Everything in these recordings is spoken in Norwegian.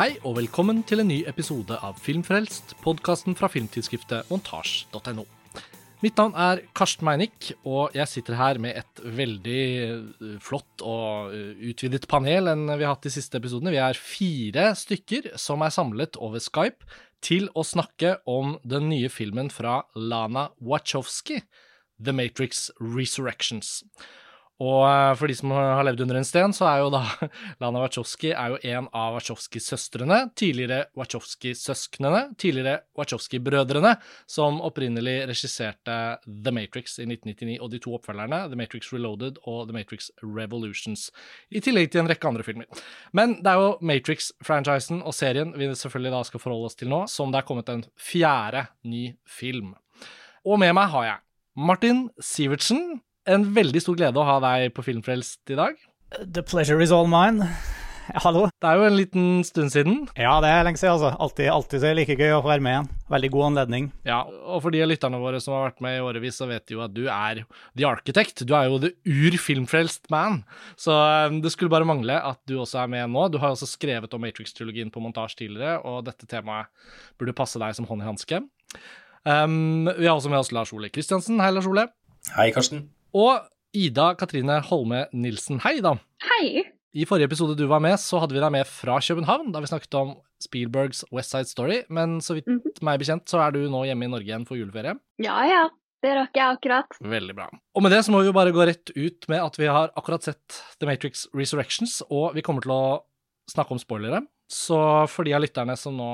Hei og velkommen til en ny episode av Filmfrelst, podkasten fra filmtidsskriftet montasj.no. Mitt navn er Karsten Meinick, og jeg sitter her med et veldig eh, flott og eh, utvidet panel enn vi har hatt de siste episodene. Vi er fire stykker som er samlet over Skype til å snakke om den nye filmen fra Lana Wachowski, The Matrix Resurrections. Og eh, for de som har levd under en sten, så er jo da Lana Wachowski er jo en av Wachowski-søstrene, tidligere Wachowski-søsknene, tidligere Wachowski-brødrene, som opprinnelig regisserte The Matrix i 1999, og de to oppfølgerne, The Matrix Reloaded og The Matrix Revolutions, i tillegg til en rekke andre filmer. Men det er jo Matrix-franchisen og serien vi selvfølgelig da skal forholde oss til nå, som det er kommet en fjerde ny film. Og med meg har jeg Martin Sivertsen, en veldig stor glede å ha deg på Filmfrelst i dag. The pleasure is all mine. Hallo. Det er jo en liten stund siden. Ja, det er lenge siden, altså. Alltid, alltid like gøy å få være med igjen. Veldig god anledning. Ja, og for de av lytterne våre som har vært med i årevis, så vet de jo at du er the architect. Du er jo the ur-filmfrelst man. Så um, det skulle bare mangle at du også er med nå. Du har også skrevet om Matrix-trilogien på montasje tidligere, og dette temaet burde passe deg som hånd i hanske. Um, vi har også med oss Lars Ole Kristiansen. Hei, Lars Ole. Hei, Karsten. Og Ida Katrine Holme Nilsen. Hei, da. Hei. I forrige episode du var med, så hadde vi deg med fra København, da vi snakket om Spielbergs West Side Story. Men så vidt Mm -hmm. meg bekjent, så er du nå hjemme i Norge igjen for juleferie. Ja ja, det rakk jeg akkurat. Veldig bra. Og med det så må vi jo bare gå rett ut med at vi har akkurat sett The Matrix Resurrections, og vi kommer til å snakke om spoilere. Så for de av lytterne som nå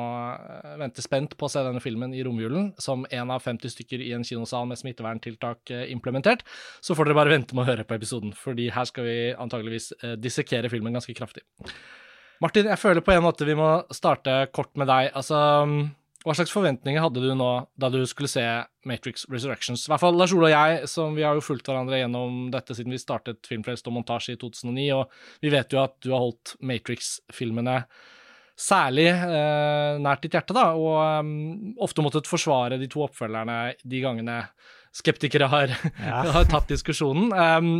venter spent på å se denne filmen i romjulen, som en av 50 stykker i en kinosal med smitteverntiltak implementert, så får dere bare vente med å høre på episoden, fordi her skal vi antageligvis dissekere filmen ganske kraftig. Martin, jeg føler på en måte vi må starte kort med deg. Altså, hva slags forventninger hadde du nå da du skulle se Matrix Resurrections? I hvert fall Lars Ole og jeg, som vi har jo fulgt hverandre gjennom dette siden vi startet Filmfrelst og montasje i 2009, og vi vet jo at du har holdt Matrix-filmene særlig eh, nært ditt hjerte, da, og um, ofte måttet forsvare de to oppfølgerne de gangene skeptikere har, ja. har tatt diskusjonen. Um,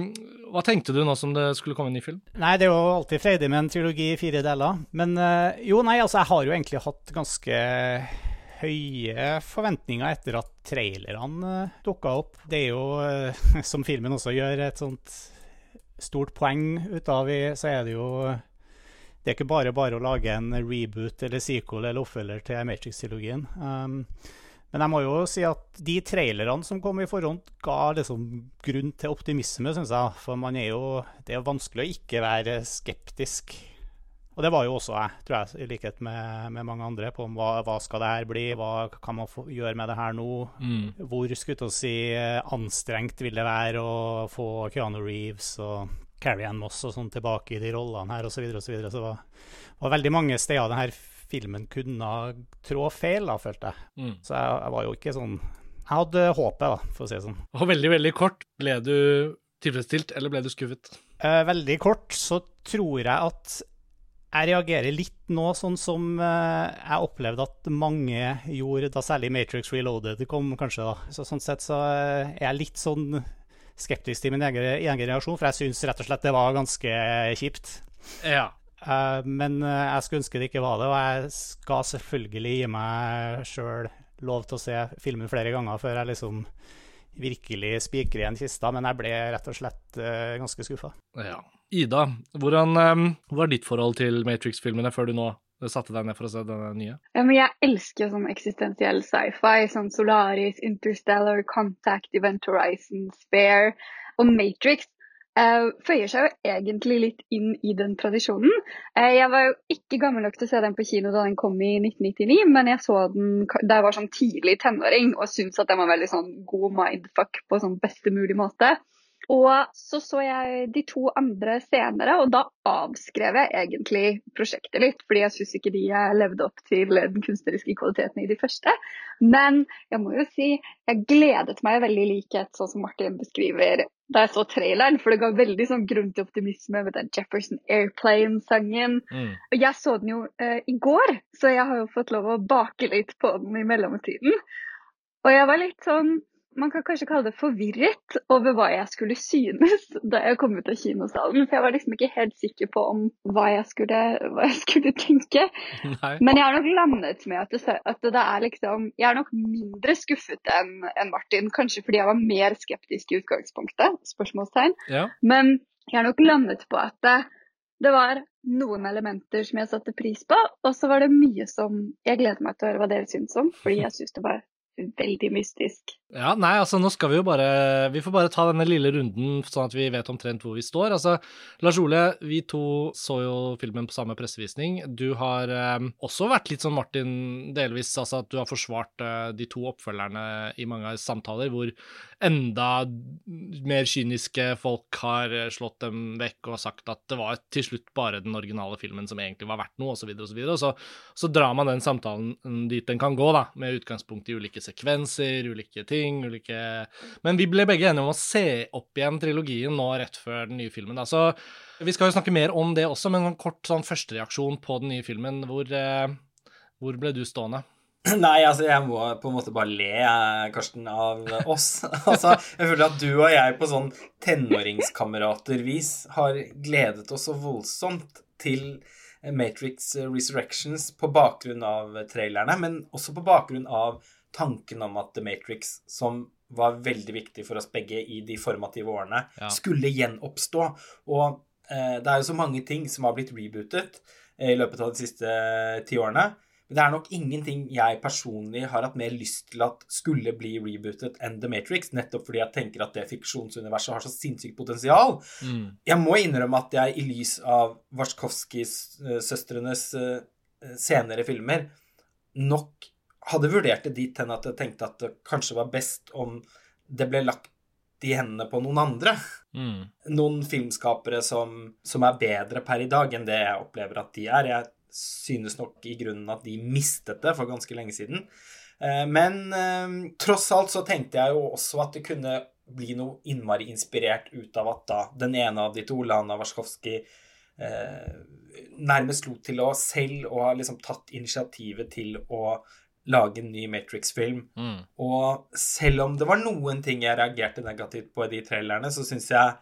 hva tenkte du nå som det skulle komme en ny film? Nei, det er jo alltid freidig med en trilogi i fire deler. Men uh, jo, nei, altså, jeg har jo egentlig hatt ganske høye forventninger etter at trailerne uh, dukka opp. Det er jo, uh, som filmen også gjør, et sånt stort poeng ut av, så er det jo det er ikke bare bare å lage en reboot eller sequel eller oppfølger til Matrix-trilogien. Um, men jeg må jo si at de trailerne som kom i forhånd, ga liksom grunn til optimisme, syns jeg. For man er jo, det er vanskelig å ikke være skeptisk. Og det var jo også jeg, tror jeg, i likhet med, med mange andre, på hva, hva skal det her bli, hva kan man få, gjøre med det her nå? Mm. Hvor skulle si, anstrengt vil det være å få Keanu Reeves og Carrie Ann Moss og sånn tilbake i de rollene her, osv. Så, videre, og så, så det var, var veldig mange steder denne filmen kunne trå feil, da, følte jeg. Mm. Så jeg, jeg, var jo ikke sånn Jeg hadde håpet, da, for å si det sånn. Og veldig, veldig kort, ble du tilfredsstilt, eller ble du skuffet? Eh, veldig kort så tror jeg at jeg reagerer litt nå sånn som eh, jeg opplevde at mange gjorde, da særlig Matrix Reloaded kom, kanskje. da. Så Sånn sett så er jeg litt sånn skeptisk til min egen, egen reaksjon, for jeg syns rett og slett det var ganske kjipt. Ja. Uh, men uh, jeg skulle ønske det ikke var det, og jeg skal selvfølgelig gi meg sjøl lov til å se filmen flere ganger før jeg liksom virkelig spikrer igjen kista, men jeg ble rett og slett uh, ganske skuffa. Ja. Ida, hvordan um, var ditt forhold til Matrix-filmene før du nå satte deg ned for å se denne nye? Ja, men jeg elsker sånn eksistensiell sci-fi. Sånn Solaris, Interstellar, Contact, Event Horizon, Spare og Matrix. Uh, føyer seg jo egentlig litt inn i den tradisjonen. Uh, jeg var jo ikke gammel nok til å se den på kino da den kom i 1999, men jeg så den da jeg var sånn tidlig tenåring og syntes at den var veldig sånn god mindfuck på sånn beste mulig måte. Og så så jeg de to andre senere, og da avskrev jeg egentlig prosjektet litt. Fordi jeg syns ikke de levde opp til den kunstneriske kvaliteten i de første. Men jeg må jo si jeg gledet meg veldig i likhet, sånn som Martin beskriver, da jeg så traileren. For det ga veldig sånn grunn til optimisme med den Jefferson Airplane-sangen. Mm. Og jeg så den jo uh, i går, så jeg har jo fått lov å bake litt på den i mellomtiden. Og jeg var litt sånn man kan kanskje kalle det forvirret over hva jeg skulle synes da jeg kom ut av kinosalen. For jeg var liksom ikke helt sikker på om hva jeg skulle, hva jeg skulle tenke. Nei. Men jeg har nok landet med at det, at det er liksom Jeg er nok mindre skuffet enn en Martin. Kanskje fordi jeg var mer skeptisk i utgangspunktet. Spørsmålstegn. Ja. Men jeg har nok landet på at det, det var noen elementer som jeg satte pris på, og så var det mye som jeg gleder meg til å høre hva dere syns om, fordi jeg syns det var veldig mystisk. Ja, nei, altså nå skal vi jo bare Vi får bare ta denne lille runden sånn at vi vet omtrent hvor vi står. Altså, Lars Ole, vi to så jo filmen på samme pressevisning. Du har eh, også vært litt sånn Martin, delvis, altså at du har forsvart eh, de to oppfølgerne i mange samtaler, hvor enda mer kyniske folk har eh, slått dem vekk og sagt at det var til slutt bare den originale filmen som egentlig var verdt noe, osv., osv. Og så, så drar man den samtalen dit den kan gå, da, med utgangspunkt i ulike sekvenser, ulike ting, ulike Men vi ble begge enige om å se opp igjen trilogien nå rett før den nye filmen, da. Så vi skal jo snakke mer om det også, men en kort sånn førstereaksjon på den nye filmen. Hvor, eh, hvor ble du stående? Nei, altså jeg må på en måte bare le, eh, Karsten, av oss. altså, jeg føler at du og jeg på sånn tenåringskameratervis har gledet oss så voldsomt til Matrix Resurrections på bakgrunn av trailerne, men også på bakgrunn av tanken om at The Matrix, som var veldig viktig for oss begge i de formative årene, Ja. skulle gjenoppstå. Og eh, det er jo så mange ting som har blitt rebootet eh, i løpet av de siste eh, ti årene. Men det er nok ingenting jeg personlig har hatt mer lyst til at skulle bli rebootet enn The Matrix, nettopp fordi jeg tenker at det fiksjonsuniverset har så sinnssykt potensial. Mm. Jeg må innrømme at jeg i lys av Warszkowskis-søstrenes eh, senere filmer nok hadde vurdert det dit hen at jeg tenkte at det kanskje var best om det ble lagt i hendene på noen andre. Mm. Noen filmskapere som, som er bedre per i dag enn det jeg opplever at de er. Jeg synes nok i grunnen at de mistet det for ganske lenge siden. Eh, Men eh, tross alt så tenkte jeg jo også at det kunne bli noe innmari inspirert ut av at da den ene av de to, Lana Warskovskij, eh, nærmest lot til å selv og har liksom tatt initiativet til å lage en ny Matrix-film. Mm. Og selv om det var noen ting jeg reagerte negativt på i de trailerne, så syns jeg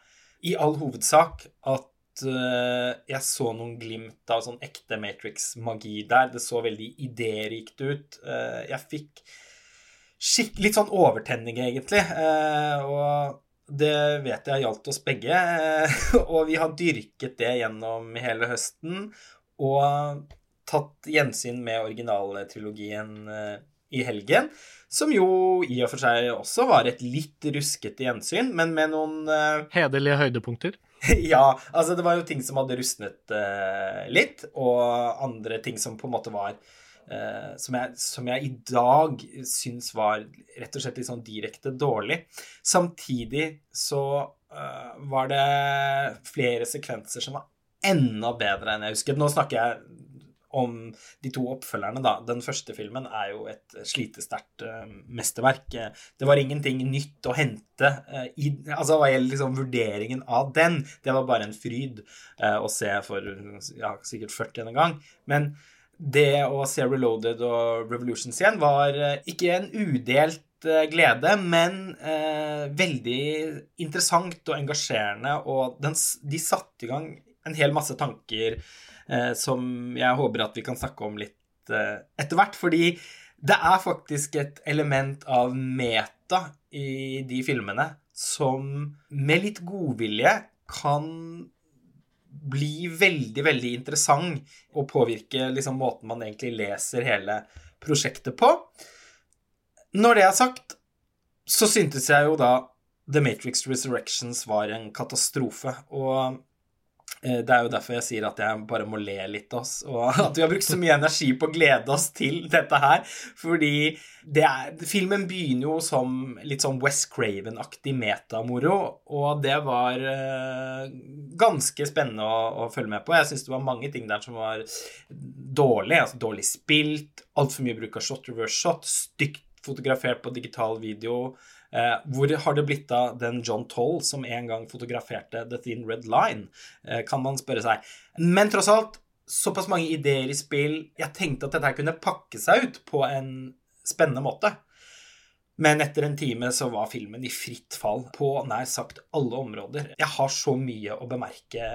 i all hovedsak at uh, jeg så noen glimt av sånn ekte Matrix-magi der. Det så veldig idérikt ut. Uh, jeg fikk litt sånn overtenning, egentlig. Uh, og det vet jeg gjaldt oss begge. og vi har dyrket det gjennom hele høsten. Og tatt gjensyn med originaltrilogien eh, i helgen. Som jo i og for seg også var et litt ruskete gjensyn, men med noen eh, Hederlige høydepunkter. Ja, altså det var jo ting som hadde rustnet uh, litt, og andre ting som på en måte var uh, som, jeg, som jeg i dag syns var rett og slett litt sånn direkte dårlig. Samtidig så uh, var det flere sekvenser som var enda bedre enn jeg husket. Nå snakker jeg om de to oppfølgerne, da. Den første filmen er jo et slitesterkt uh, mesterverk. Eh, Det var ingenting nytt å hente uh, i Altså hva gjelder liksom vurderingen av den. Det var bare en fryd uh, å se for ja, sikkert 40. gang. Men det å se Reloaded og Revolutions igjen var ikke en udelt glede, men eh, veldig interessant og engasjerende, og den, de satte i gang en hel masse tanker som jeg håper at vi kan snakke om litt eh, etter hvert, fordi det er faktisk et element av meta i de filmene som med litt godvilje kan bli veldig, veldig interessant og påvirke liksom måten man egentlig leser hele prosjektet på. Når det er sagt, så syntes jeg jo da The Matrix Resurrections var en katastrofe, og eh, det er jo derfor jeg sier at jeg bare må le litt oss, og at vi har brukt så mye energi på å glede oss til dette her, fordi det er, filmen begynner jo som litt sånn West Craven-aktig metamoro, og det var eh, ganske spennende å, å følge med på. Jeg syns det var mange ting der som var dårlig, altså dårlig spilt, altfor mye bruk av shot reverse shot, stygt fotografert på digital video. Eh, hvor har det blitt av den John Toll som en gang fotograferte The Thin Red Line, eh, kan man spørre seg. Men tross alt, såpass mange ideer i spill. Jeg tenkte at dette kunne pakke seg ut på en spennende måte. Men etter en time så var filmen i fritt fall på nær sagt alle områder. Jeg har så mye å bemerke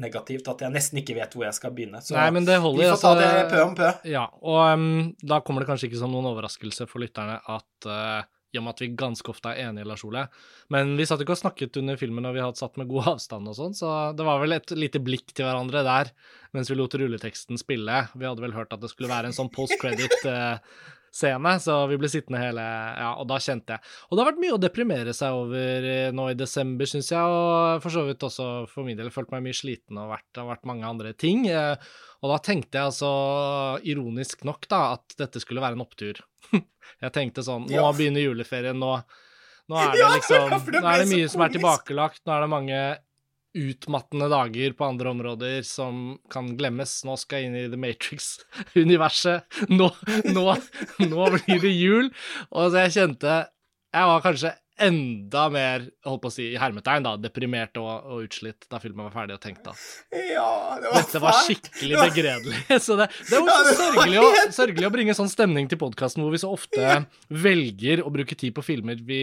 negativt at jeg nesten ikke vet hvor jeg skal begynne. Så Nei, men det holder, vi får ta altså- det pø om pø. Ja, og um, da kommer det kanskje ikke som noen overraskelse for lytterne at uh, i og med at vi ganske ofte er enige, Lars Ole. Men vi satt ikke og snakket under filmen, og vi hadde satt med god avstand og sånn, så det var vel et lite blikk til hverandre der mens vi lot rulleteksten spille. Vi hadde vel hørt at det skulle være en sånn post-credit-scene, så vi ble sittende hele Ja, og da kjente jeg Og det har vært mye å deprimere seg over eh, nå i desember, syns jeg, og for så vidt også for min del følt meg mye sliten og vært, det har vært mange andre ting. Eh, Og da tenkte jeg altså, ironisk nok, da, at dette skulle være en opptur. Jeg tenkte sånn Nå begynner juleferien, nå, nå er det liksom Nå er det mye som er tilbakelagt, nå er det mange utmattende dager på andre områder som kan glemmes. Nå skal jeg inn i The Matrix-universet. Nå, nå, nå blir det jul. Og så jeg kjente Jeg var kanskje enda mer, holdt på å si i hermetegn, da, deprimert og, og utslitt da filmen var ferdig, og tenkte at Ja, det var dette var skikkelig begredelig. Så det, det var Ja, så sørgelig å, sørgelig å bringe sånn stemning til podkasten hvor vi så ofte velger å bruke tid på filmer vi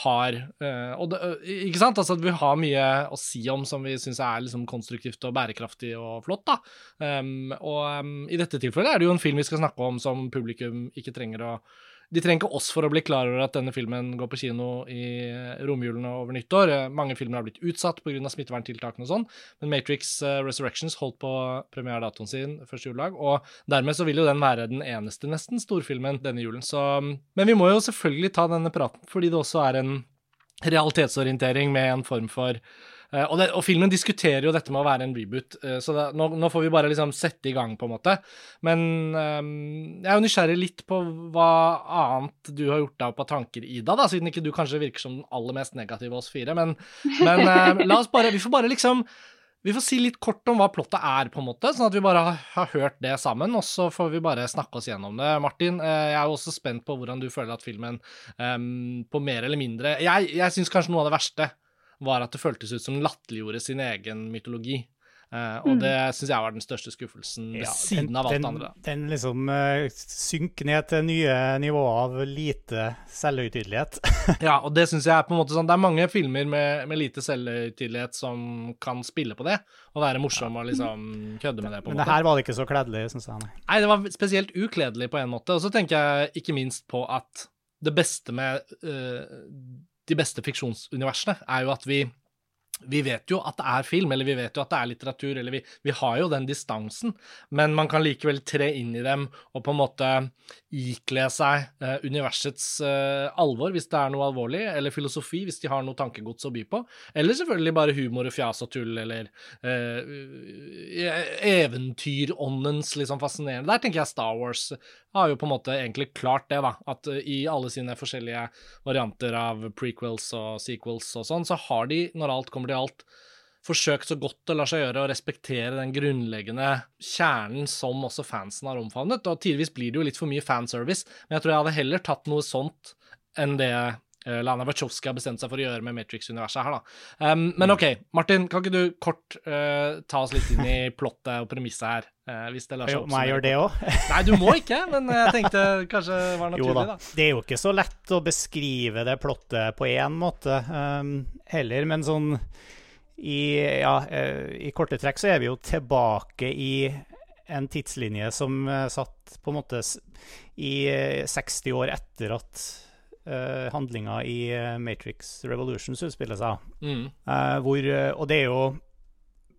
har eh, det, eh, Ikke sant? Altså at vi har mye å si om som vi syns er liksom konstruktivt og bærekraftig og flott, da. Um, og um, i dette tilfellet er det jo en film vi skal snakke om som publikum ikke trenger å de trenger ikke oss for å bli klar over at denne filmen går på kino i romjulene over nyttår. Eh, Mange filmer har blitt utsatt pga. smitteverntiltakene og sånn, men Matrix eh, Resurrections holdt på premieredatoen sin første juledag, og dermed så vil jo den være den eneste, nesten, storfilmen denne julen. Så, men vi må jo selvfølgelig ta denne praten, fordi det også er en realitetsorientering med en form for eh, og, det, og filmen diskuterer jo dette med å være en reboot, eh, så det, nå, nå får vi bare liksom sette i gang, på en måte. Men um, jeg er jo nysgjerrig litt på hva annet du har gjort deg opp av tanker, Ida, da, siden ikke du kanskje virker som den aller mest negative av oss fire. Men, men eh, la oss bare Vi får bare liksom vi får si litt kort om hva plottet er, på en måte, sånn at vi bare har, hørt det sammen, og så får vi bare snakke oss gjennom det. Martin, eh, jeg er jo også spent på hvordan du føler at filmen em, på mer eller mindre Jeg, jeg syns kanskje noe av det verste var at det føltes ut som den latterliggjorde sin egen mytologi. Uh, og det syns jeg var den største skuffelsen, ved Ja, siden av alt den, andre. Den liksom uh, synker ned til nye nivåer av lite selvhøytidelighet. Ja, og det syns jeg er på en måte sånn Det er mange filmer med, med lite selvhøytidelighet som kan spille på det, og være morsom og liksom kødde med det, på en måte. Men det her var det ikke så kledelig, syns jeg. Nei. Nei, det var spesielt ukledelig på en måte. Og så tenker jeg ikke minst på at det beste med øh, de beste fiksjonsuniversene er jo at vi vi vet jo at det er film, eller vi vet jo at det er litteratur, eller vi, vi har jo den distansen, men man kan likevel tre inn i dem og på en måte ikle seg eh, universets eh, alvor hvis det er noe alvorlig, eller filosofi hvis de har noe tankegods å by på, eller selvfølgelig bare humor og fjas og tull, eller eh, eventyråndens liksom fascinerende. Der tenker jeg Star Wars har jo på en måte egentlig klart det, da. At eh, i alle sine forskjellige varianter av prequels og sequels og sånn, så har de, når alt kommer til alt, forsøkt så godt det lar seg gjøre å respektere den grunnleggende kjernen som også fansen har omfavnet. Og tidvis blir det jo litt for mye fanservice, men jeg tror jeg hadde heller tatt noe sånt enn det Lana Wachowski har bestemt seg for å gjøre med Matrix-universet her, da. Um, men OK, Martin, kan ikke du kort uh, ta oss litt inn i plottet og premisset her? Uh, hvis det lar seg Jo, Må jeg gjøre det òg? Nei, du må ikke, men jeg tenkte kanskje det var naturlig, da. da. Det er jo ikke så lett å beskrive det plottet på én måte um, heller, men sånn i, ja, eh, I korte trekk så er vi jo tilbake i en tidslinje som eh, satt på en måte i eh, 60 år etter at uh, handlinga i eh, Matrix Revolutions utspiller seg. Mm. Uh, hvor, og det er jo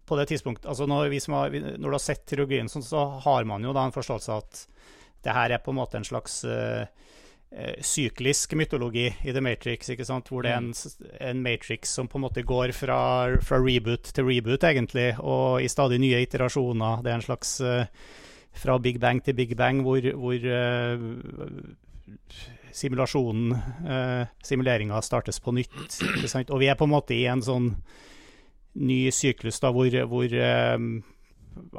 på det tidspunkt altså når, vi som har, når du har sett trilogien, sånn, så har man jo da en forståelse av at det her er på en måte en slags eh, syklisk mytologi i The Matrix, ikke sant? hvor det er en, en Matrix som på en måte går fra, fra reboot til reboot, egentlig, og i stadig nye iterasjoner. Det er en slags uh, fra Big Bang til Big Bang, hvor, hvor eh, simulasjonen, eh, simuleringa startes på nytt. Og vi er på en måte i en sånn ny syklus da, hvor, hvor eh,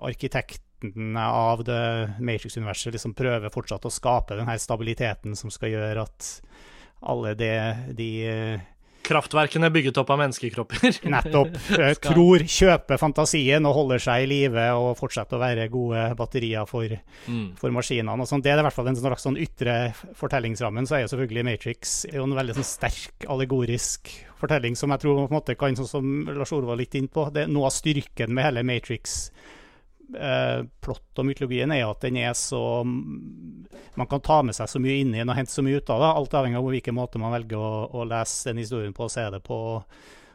arkitektene av det Matrix-universet liksom prøver fortsatt å skape den her stabiliteten som skal gjøre at alle de, de eh, kraftverkene bygget opp av menneskekropper. Nettopp. Tror, kjøper fantasien og holder seg i live og fortsetter å være gode batterier for, Mm. for maskinene. Det er i hvert fall en slags sånn ytre fortellingsrammen. Så er jo selvfølgelig Matrix en veldig sånn sterk allegorisk fortelling som jeg tror på en måte kan, sånn som Lars Orvald litt inn på, det er noe av styrken med hele Matrix. Eh, plott og mytologien er at den er så Man kan ta med seg så mye inn i den og hente så mye ut av det. Alt avhengig av hvilken måte man velger å, å lese den historien på og se det på.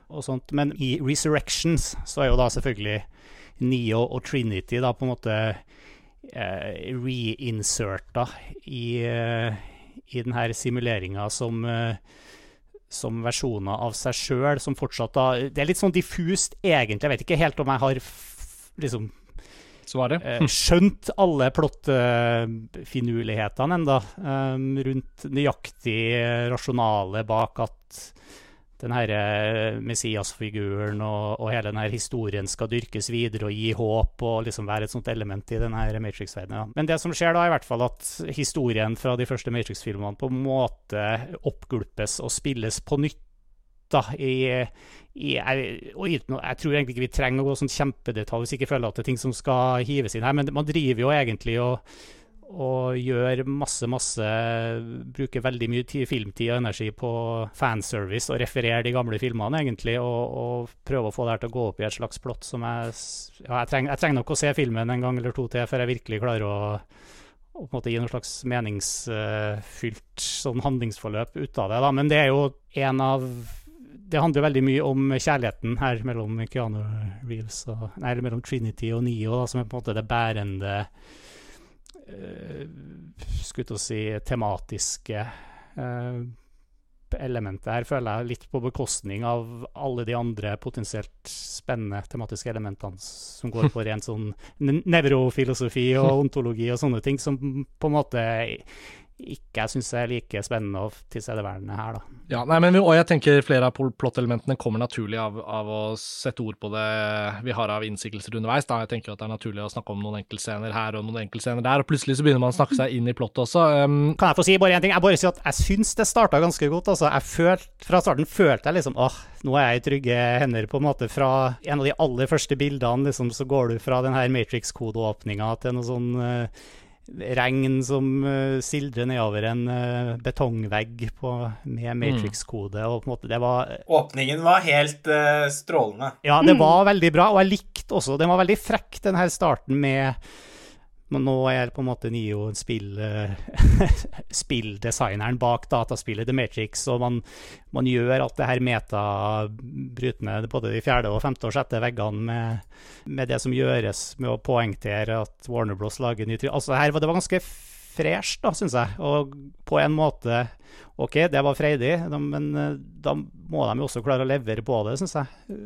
og sånt. Men i Resurrections så er jo da selvfølgelig Neo og Trinity da på en måte eh, reinserta i, eh, i denne simuleringa som eh, som versjoner av seg sjøl, som fortsatt da Det er litt sånn diffust, egentlig. Jeg vet ikke helt om jeg har liksom Svaret? eh, skjønt alle plottfinurlighetene enda, um, rundt nøyaktig eh, rasjonale bak at den her eh, Messias-figuren og, og hele denne historien skal dyrkes videre og gi håp og liksom være et sånt element i denne Matrix-verdenen. Men det som skjer da, er i hvert fall at historien fra de første Matrix-filmene på en måte oppgulpes og spilles på nytt. Da, i, i, jeg, og jeg tror egentlig ikke vi trenger å gå sånn kjempedetalj hvis ikke føler at det er ting som skal hives inn her, men man driver jo egentlig og og gjør masse, masse Bruker veldig mye tid, filmtid og energi på fanservice og referere de gamle filmene, egentlig, og, og prøve å få det her til å gå opp i et slags plott som jeg Ja, jeg trenger, jeg trenger nok å se filmen en gang eller to til før jeg virkelig klarer å å på en måte gi noe slags meningsfylt sånn handlingsforløp ut av det. da, Men det er jo en av Det handler veldig mye om kjærligheten her mellom Keanu Reeves og Nei, eller mellom Trinity og Neo, som er på en måte det bærende uh, skulle til å si tematiske uh, elementet her, føler jeg litt på bekostning av alle de andre potensielt spennende tematiske elementene som går på rent sånn nevrofilosofi og ontologi og sånne ting, som på en måte ikke jeg syns er like spennende og tilstedeværende her, da. Ja, nei, men vi, og jeg tenker flere av plottelementene kommer naturlig av, av å sette ord på det vi har av innsigelser underveis. Da. Jeg tenker at det er naturlig å snakke om noen enkeltscener her og noen enkeltscener der, og plutselig så begynner man å snakke seg inn i plottet også. Um, Kan jeg få si bare en ting? Jeg bare sier at jeg syns det starta ganske godt. Altså. Jeg følt, fra starten følte jeg liksom åh, nå er jeg i trygge hender, på en måte. Fra en av de aller første bildene, liksom, så går du fra den her Matrix-kodeåpninga til noe sånn eh, regn som uh, sildrer nedover en uh, betongvegg på, med Matrix-kode. Og på en måte, det var Åpningen var helt uh, strålende. Ja, det var veldig bra, og jeg likte også Den var veldig frekk, den her starten med men nå er på en måte Nio spill, eh, spilldesigneren bak dataspillet The Matrix, og man, man gjør alt det her meta-brytende både de fjerde og femte og sjette veggene med, med det som gjøres med å poengtere at Warner Bros lager ny try... Altså, her var det ganske fresht, da, syns jeg. Og på en måte OK, det var freidig, men eh, da må de jo også klare å levere på det, syns jeg.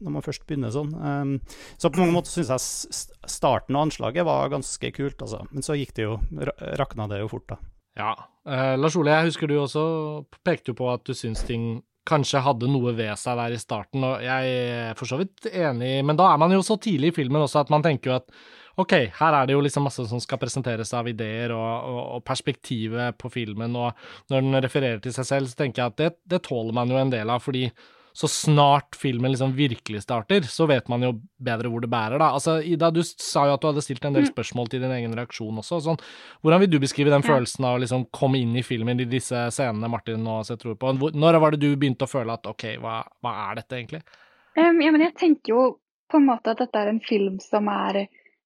Når man først begynner sånn. Um, så på mange måter syns jeg starten og anslaget var ganske kult, altså. Men så gikk det jo ra- Rakna det jo fort, da. ja. Eh, Lars Ole, jeg husker du også pekte jo på at du syns ting kanskje hadde noe ved seg der i starten, og jeg er for så vidt enig, men da er man jo så tidlig i filmen også at man tenker jo at ok, her er det jo liksom masse som skal presenteres av ideer og, og, og perspektivet på filmen, og når den refererer til seg selv, så tenker jeg at det, det tåler man jo en del av, fordi så snart filmen liksom virkelig starter, så vet man jo bedre hvor det bærer, da. Altså, Ida, du sa jo at du hadde stilt en del spørsmål til din egen reaksjon også. Sånn, hvordan vil du beskrive den følelsen av å liksom komme inn i filmen i disse scenene Martin nå setter ord på? Når var det du begynte å føle at ok, hva, hva er dette egentlig? Um, ja, men jeg tenker jo på en måte at dette er en film som er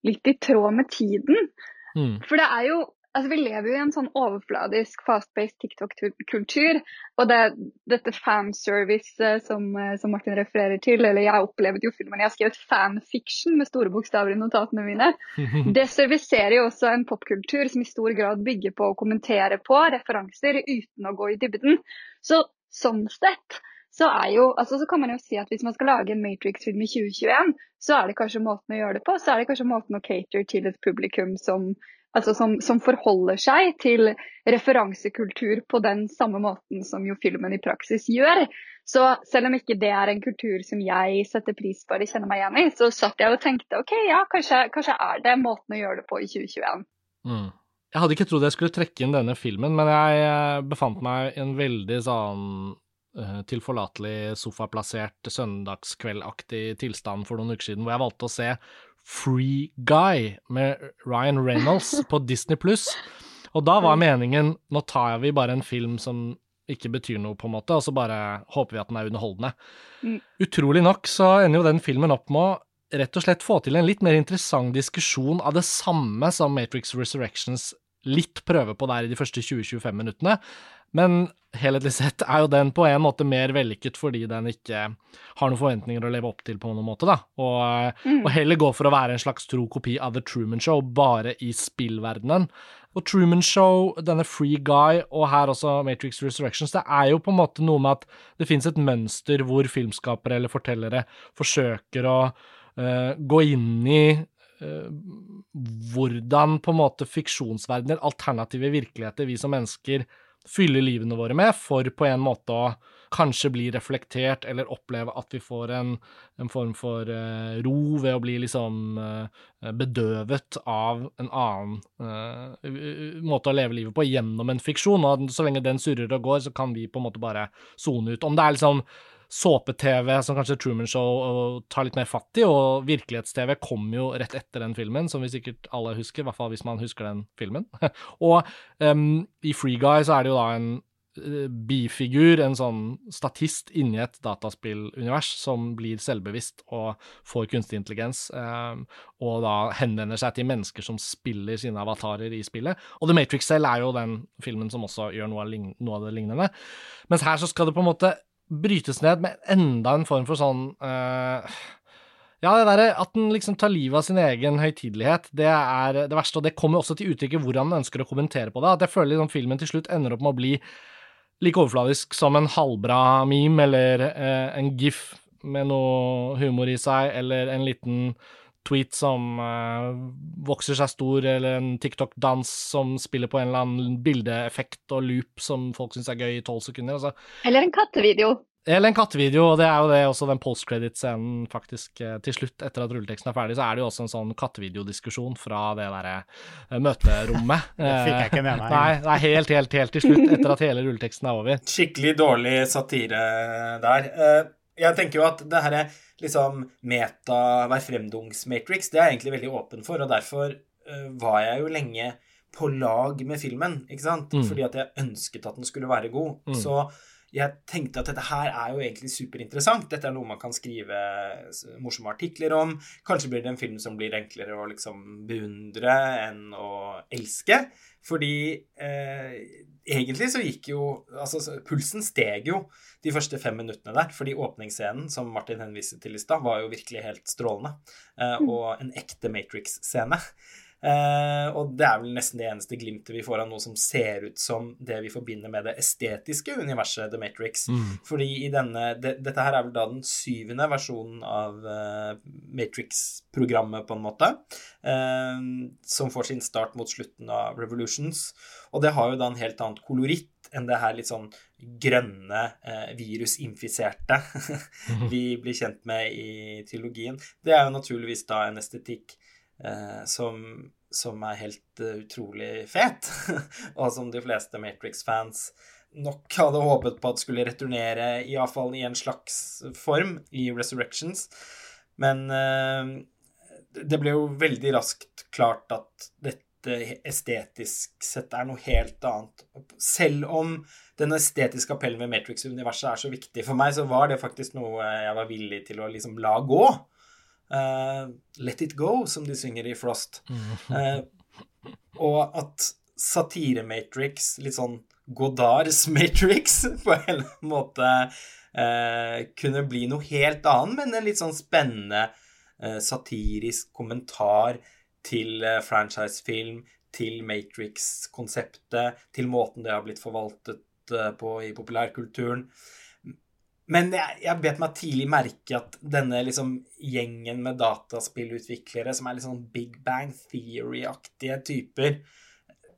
litt i tråd med tiden. Mm. For det er jo Altså, vi lever jo i en sånn overfladisk, fast-based TikTok-kultur. Og det, dette fanservice eh, som, eh, som Martin refererer til, eller jeg opplevde jo filmen, jeg har skrevet fanfiction med store bokstaver i notatene mine. Det serviserer jo også en popkultur som i stor grad bygger på å kommentere på referanser uten å gå i dybden. Så sånn sett så er jo, altså så kan man jo si at hvis man skal lage en Matrix-film i 2021, så er det kanskje måten å gjøre det på. Så er det kanskje måten å cater til et publikum som, altså som, som forholder seg til referansekultur på den samme måten som jo filmen i praksis gjør. Så selv om ikke det er en kultur som jeg setter pris på eller kjenner meg igjen i, så satt jeg og tenkte ok, ja, kanskje, kanskje er det måten å gjøre det på i 2021. Mm. Jeg hadde ikke trodd jeg skulle trekke inn denne filmen, men jeg eh, befant meg i en veldig sånn uh, tilforlatelig sofaplassert søndagskveldaktig tilstand for noen uker siden, hvor jeg valgte å se Free Guy med Ryan Reynolds på Disney pluss. Og da var meningen nå tar vi bare en film som ikke betyr noe, på en måte, og så bare håper vi at den er underholdende. Mm. Utrolig nok så ender jo den filmen opp med å rett og slett få til en litt mer interessant diskusjon av det samme som Matrix Resurrections litt prøve på der i de første 20-25 minuttene. Men helhetlig sett er jo den på en måte mer vellykket fordi den ikke har noen forventninger å leve opp til på noen måte, da. Og, mm. og heller gå for å være en slags tro kopi av The Truman Show, bare i spillverdenen. Og Truman Show, denne Free Guy, og her også Matrix Resurrections, det er jo på en måte noe med at det fins et mønster hvor filmskapere eller fortellere forsøker å uh, gå inn i hvordan på en måte fiksjonsverdener, alternative virkeligheter vi som mennesker fyller livene våre med, for på en måte å kanskje bli reflektert eller oppleve at vi får en, en form for uh, ro ved å bli liksom uh, bedøvet av en annen uh, måte å leve livet på gjennom en fiksjon. Og så lenge den surrer og går, så kan vi på en måte bare sone ut. Om det er liksom såpe-TV som kanskje Truman Show tar litt mer fatt i, og virkelighets-TV kom jo rett etter den filmen, som vi sikkert alle husker, i hvert fall hvis man husker den filmen. og um, i Free Guy så er det jo da en uh, bifigur, en sånn statist inni et dataspillunivers som blir selvbevisst og får kunstig intelligens, um, og da henvender seg til mennesker som spiller sine avatarer i spillet. Og The Matrix selv er jo den filmen som også gjør noe av det lignende. Mens her så skal det på en måte brytes ned med enda en form for sånn uh, Ja, det derre at den liksom tar livet av sin egen høytidelighet, det er det verste. Og det kommer også til uttrykk i hvordan den ønsker å kommentere på det. At jeg føler liksom filmen til slutt ender opp med å bli like overfladisk som en halvbra meme eller uh, en gif med noe humor i seg, eller en liten tweet som uh, vokser seg stor, eller en TikTok-dans som spiller på en eller annen bildeeffekt og loop som folk syns er gøy i tolv sekunder. Altså. Eller en kattevideo. Eller en kattevideo, og det er jo det også den post-credit-scenen faktisk eh, til slutt, etter at rulleteksten er ferdig, så er det jo også en sånn kattevideodiskusjon fra det derre eh, møterommet. det fikk jeg ikke med meg. Nei, det er helt, helt, helt til slutt, etter at hele rulleteksten er over. Skikkelig dårlig satire der. Jeg tenker jo at det herre liksom meta hver fremdungs-matrix, det er jeg egentlig veldig åpen for, og derfor uh, var jeg jo lenge på lag med filmen, ikke sant? Mm. Fordi at jeg ønsket at den skulle være god. Mm. Så jeg tenkte at dette her er jo egentlig superinteressant. Dette er noe man kan skrive morsomme artikler om. Kanskje blir det en film som blir enklere å liksom beundre enn å elske. Fordi eh, egentlig så gikk jo Altså, pulsen steg jo de første fem minuttene der. Fordi åpningsscenen, som Martin henviste til i stad, var jo virkelig helt strålende. Eh, mm. og en ekte Matrix-scene. Eh, og det er vel nesten det eneste glimtet vi får av noe som ser ut som det vi forbinder med det estetiske universet The Matrix. Mm. Fordi i denne det, Dette her er vel da den syvende versjonen av uh, Matrix-programmet, på en måte. Uh, som får sin start mot slutten av Revolutions. Og det har jo da en helt annen koloritt enn det her litt sånn grønne eh, virusinfiserte vi blir kjent med i trilogien. Det er jo naturligvis da en estetikk eh, som, som, er helt uh, utrolig fet, og som de fleste Matrix-fans nok hadde håpet på at skulle returnere, iallfall i en slags form, i Resurrections. Men uh, det ble jo veldig raskt klart at dette estetisk sett er noe helt annet. Selv om den estetiske appellen ved Matrix-universet er så viktig for meg, så var det faktisk noe jeg var villig til å liksom la gå. Uh, Let It Go, som de synger i Frost. Uh, og at satire-Matrix, litt sånn Godards Matrix, på en eller annen måte uh, kunne bli noe helt annet, men en litt sånn spennende satirisk kommentar til franchisefilm, til Matrix-konseptet, til måten det har blitt forvaltet på i populærkulturen. Men jeg, jeg bet meg tidlig merke at denne liksom gjengen med dataspillutviklere som er litt sånn Big Bang Theory-aktige typer,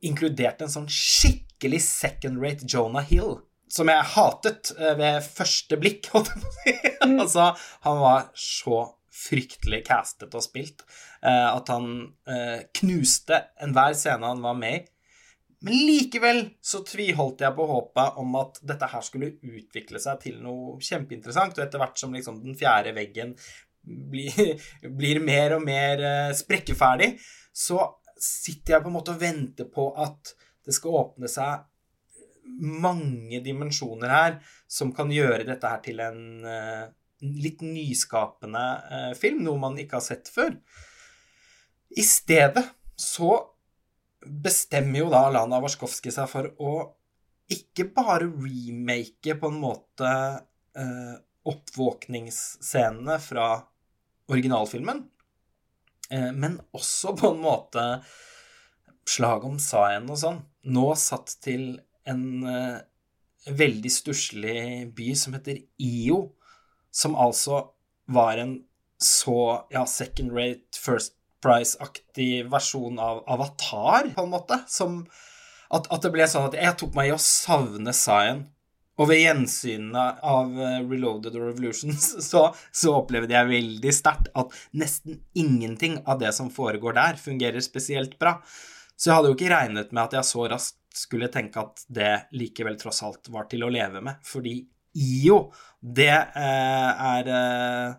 inkluderte en sånn skikkelig second-rate Jonah Hill. Som jeg hatet eh, ved første blikk, holdt jeg på å si. Mm. altså, han var så fryktelig castet og spilt uh, at han uh, knuste enhver scene han var med i. Men likevel så tviholdt jeg på håpet om at dette her skulle utvikle seg til noe kjempeinteressant, og etter hvert som liksom den fjerde veggen blir, blir mer og mer eh, sprekkeferdig, så sitter jeg på en måte og venter på at det skal åpne seg mange dimensjoner her som kan gjøre dette her til en uh, litt nyskapende uh, film, noe man ikke har sett før. I stedet så bestemmer jo da Lana Warskowski seg for å ikke bare remake på en måte eh, oppvåkningsscenene fra originalfilmen, men også på en måte slag om Sayen og sånn, nå satt til en eh, veldig stusslig by som heter IO, som altså var en så ja, second rate, first price-aktig versjon av Avatar, på en måte. Som at, at, det ble sånn at jeg tok meg i å savne Zion. Og ved gjensynet av uh, Reloaded Revolutions så, så, opplevde jeg veldig sterkt at nesten ingenting av det som foregår der, fungerer spesielt bra. Så jeg hadde jo ikke regnet med at jeg så raskt skulle tenke at det likevel tross alt var til å leve med. Fordi IO, det eh, er eh,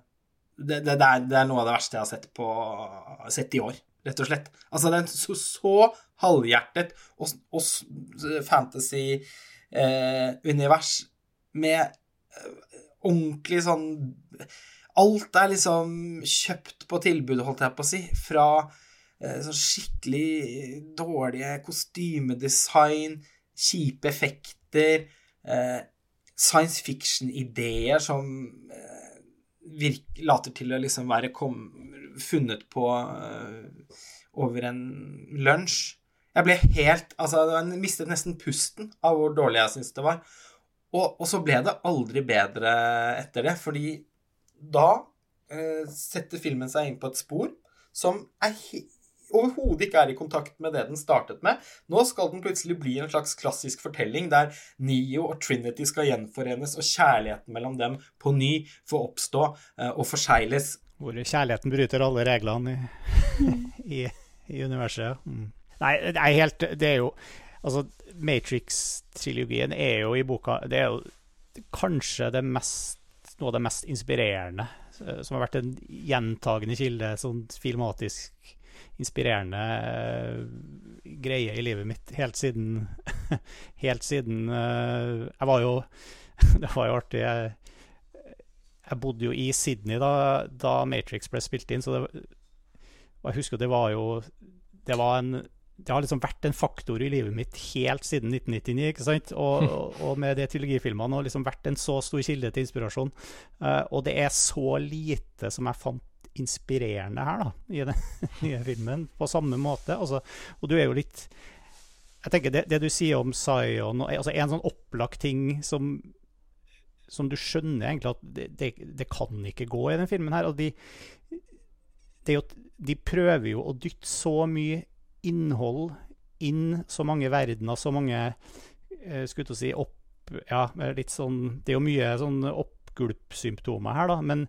det, det, er, det, er, noe av det verste jeg har sett, på, sett i år, rett og slett. Altså, det er så, så halvhjertet og, og fantasy-univers eh, med eh, ordentlig sånn Alt er liksom kjøpt på tilbud, holdt jeg på å si, fra Eh, sånn skikkelig dårlige kostymedesign, kjipe effekter, eh, science fiction-ideer som eh, virker, later til å liksom være kom, funnet på over en lunsj. Jeg ble helt Altså, jeg mistet nesten pusten av hvor dårlig jeg syntes det var. Og, og, så ble det aldri bedre etter det, fordi da uh, setter filmen seg inn på et spor som er overhodet ikke er i kontakt med det den startet med. Nå skal den plutselig bli en slags klassisk fortelling der Neo og Trinity skal gjenforenes, og kjærligheten mellom dem på ny får oppstå uh, og forsegles. Hvor kjærligheten bryter alle reglene i, i, i universet. Mm. Nei, det er helt Det er jo Altså, Matrix-trilogien er jo i boka Det er jo kanskje det mest, noe av det mest inspirerende eh, som har vært en gjentagende kilde sånn filmatisk inspirerende uh, greie i livet mitt helt siden Helt siden uh, Jeg var jo Det var jo artig. Jeg, jeg bodde jo i Sydney da, da, Matrix ble spilt inn, så det, jeg husker det var jo Det var en det har liksom vært en faktor i livet mitt helt siden 1999. ikke sant? Og, og, og med de trilogifilmene har liksom vært en så stor kilde til inspirasjon. Uh, og det er så lite som jeg fant inspirerende her, da, i den nye filmen, på samme måte. Altså, og du er jo litt Jeg tenker det, det du sier om Zion altså En sånn opplagt ting som, som du skjønner egentlig at det, det, det, kan ikke gå i den filmen her. Og de, jo, de prøver jo å dytte så mye innhold inn, så mange verdener, så mange eh, Skulle si opp Ja, litt sånn Det er jo mye sånn oppgulpsymptomer her, da. men.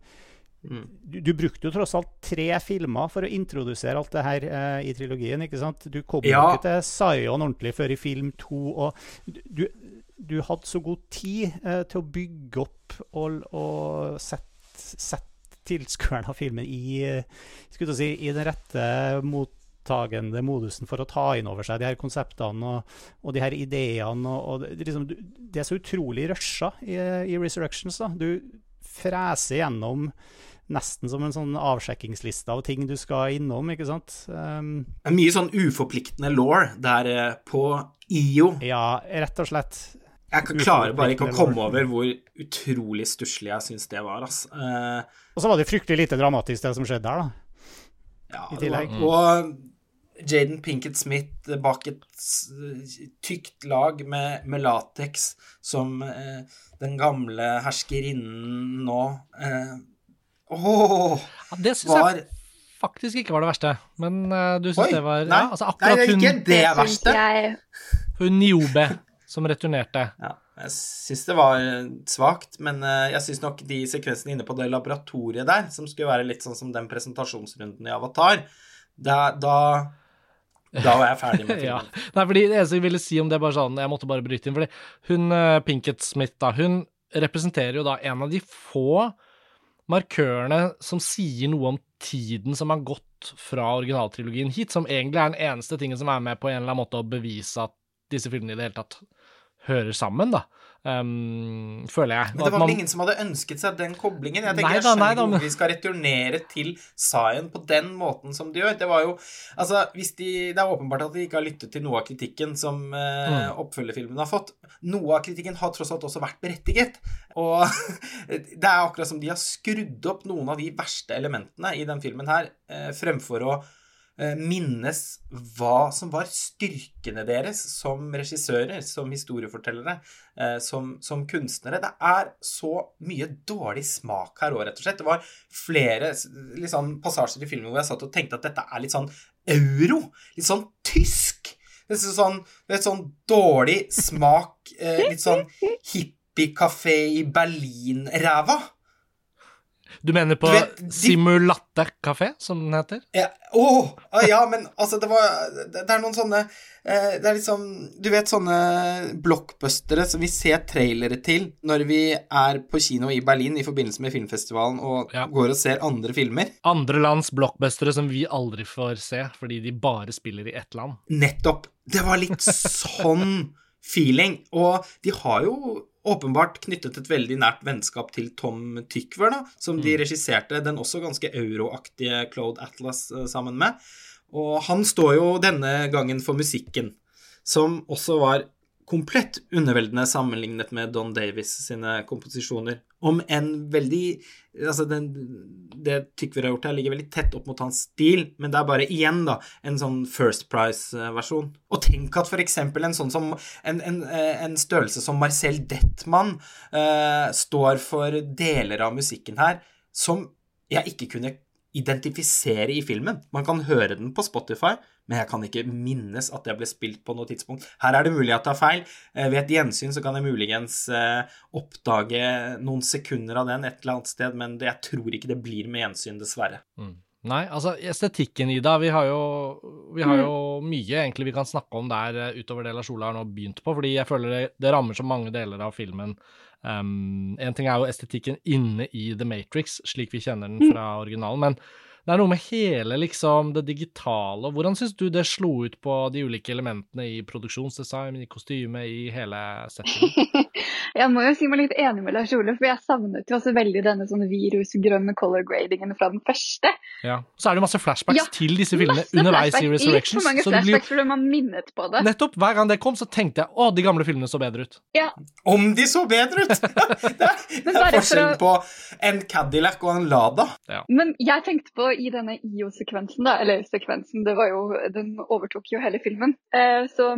Du, du, brukte jo tross alt tre filmer for å introdusere alt det her eh, i trilogien. ikke sant? Du kom jo ikke til Sion ordentlig før i film to. og Du, du hadde så god tid eh, til å bygge opp og, og sette sette tilskueren av filmen i, skulle si, i den rette mottagende modusen for å ta inn over seg de her konseptene og, og de her ideene. og, og det, liksom, det, er så utrolig rusha i, i Resurrections. da. Du freser gjennom nesten som en sånn avsjekkingsliste av ting du skal innom, ikke sant. Um, det er mye sånn uforpliktende law der eh, på IO. Ja, rett og slett. Jeg klarer bare ikke å komme over hvor utrolig stusslig jeg syns det var. Altså. Uh, og så var det fryktelig lite dramatisk, det som skjedde der, da. Ja, I tillegg. Og, og Jaden Pinkett Smith bak et tykt lag med, med lateks som uh, den gamle herskerinnen nå uh, Oh, ja, det syns jeg faktisk ikke var det verste. Men uh, du syns det var Nei, ja, altså nei, det er ikke hun, det verste. Hun Niobe som returnerte. Ja, jeg syns det var svakt, men uh, jeg syns nok de sekvensene inne på det laboratoriet der, som skulle være litt sånn som den presentasjonsrunden i Avatar, da, da Da var jeg ferdig med ja. Nei, fordi det eneste jeg ville si om det, bare sånn Jeg måtte bare bryte inn. Fordi hun eh, Pinkett Smith, da, hun representerer jo da en av de få markørene som sier noe om tiden som har gått fra originaltrilogien hit, som egentlig er den eneste tingen som er med på en eller annen måte å bevise at disse filmene i det hele tatt hører sammen, da. Um, føler jeg. Men det var vel ingen som hadde ønsket seg den koblingen? Jeg tenker, Nei da, nei da, men- vi skal returnere til Zion på den måten som de gjør. Det var jo Altså, de Det er åpenbart at de ikke har lyttet til noe av kritikken som uh, Mm. oppfølgerfilmen har fått. Noe av kritikken har tross alt også vært berettiget. Og det er akkurat som de har skrudd opp noen av de verste elementene i den filmen her, uh, fremfor å minnes hva som var styrkene deres som regissører, som historiefortellere, eh, som, som kunstnere. Det er så mye dårlig smak her òg, rett og slett. Det var flere liksom, passasjer i filmen hvor jeg satt og tenkte at dette er litt sånn euro. Litt sånn tysk. Litt sånn, litt sånn dårlig smak, eh, litt sånn hippiekafé i Berlin-ræva. Du mener på Du vet, de- Simulatte kafé, som den heter? Ja, ah, ja, men altså, det var Det, det er noen sånne eh, Det er liksom Du vet sånne blockbustere som vi ser trailere til når vi er på kino i Berlin i forbindelse med filmfestivalen og Ja. går og ser andre filmer. Andre lands blockbustere som vi aldri får se, fordi de bare spiller i ett land. Nettopp. Det var litt sånn feeling. Og de har jo åpenbart knyttet et veldig nært vennskap til Tom Tykwer, da, som de regisserte den også ganske euroaktige Claude Atlas eh, sammen med. Og han står jo denne gangen for musikken, som også var komplett underveldende sammenlignet med Don Davis sine komposisjoner. Om en veldig Altså, den, det Tykver har gjort her, ligger veldig tett opp mot hans stil, men det er bare igjen, da, en sånn First Price-versjon. Og tenk at for eksempel en sånn som En, en, en størrelse som Marcel Detman uh, står for deler av musikken her som jeg ikke kunne identifisere i filmen. Man kan høre den på Spotify, men jeg kan ikke minnes at det ble spilt på noe tidspunkt. Her er det mulig at jeg tar feil. Eh, Ved et gjensyn så kan jeg muligens eh, oppdage noen sekunder av den et eller annet sted, men jeg tror ikke det blir med gjensyn, dessverre. Mm. Nei, altså estetikken, Ida. Vi har jo, vi har jo mye egentlig vi kan snakke om der eh, utover det Lars Ola har nå begynt på, fordi jeg føler det, det rammer så mange deler av filmen. Um, en ting er jo estetikken inne i The Matrix, slik vi kjenner den fra originalen, men det er noe med hele liksom det digitale. Hvordan syns du det slo ut på de ulike elementene i produksjonsdesign, i kostyme, i hele settingen? Jeg må jo si meg litt enig med Lars Ole, for jeg savnet jo også veldig denne sånn virusgrønne color gradingen fra den første. Ja. Så er det jo masse flashbacks Ja, til disse filmene underveis i Resurrections. Litt for mange så det blir flashbacks fordi man minnet på det. Nettopp. Hver gang det kom, så tenkte jeg å, de gamle filmene så bedre ut. Ja, Om de så bedre ut! det er, er forskjell på en Cadillac og en Lada. Men jeg tenkte på i denne IO-sekvensen, da, eller sekvensen, det var jo, den overtok jo hele filmen, eh, så,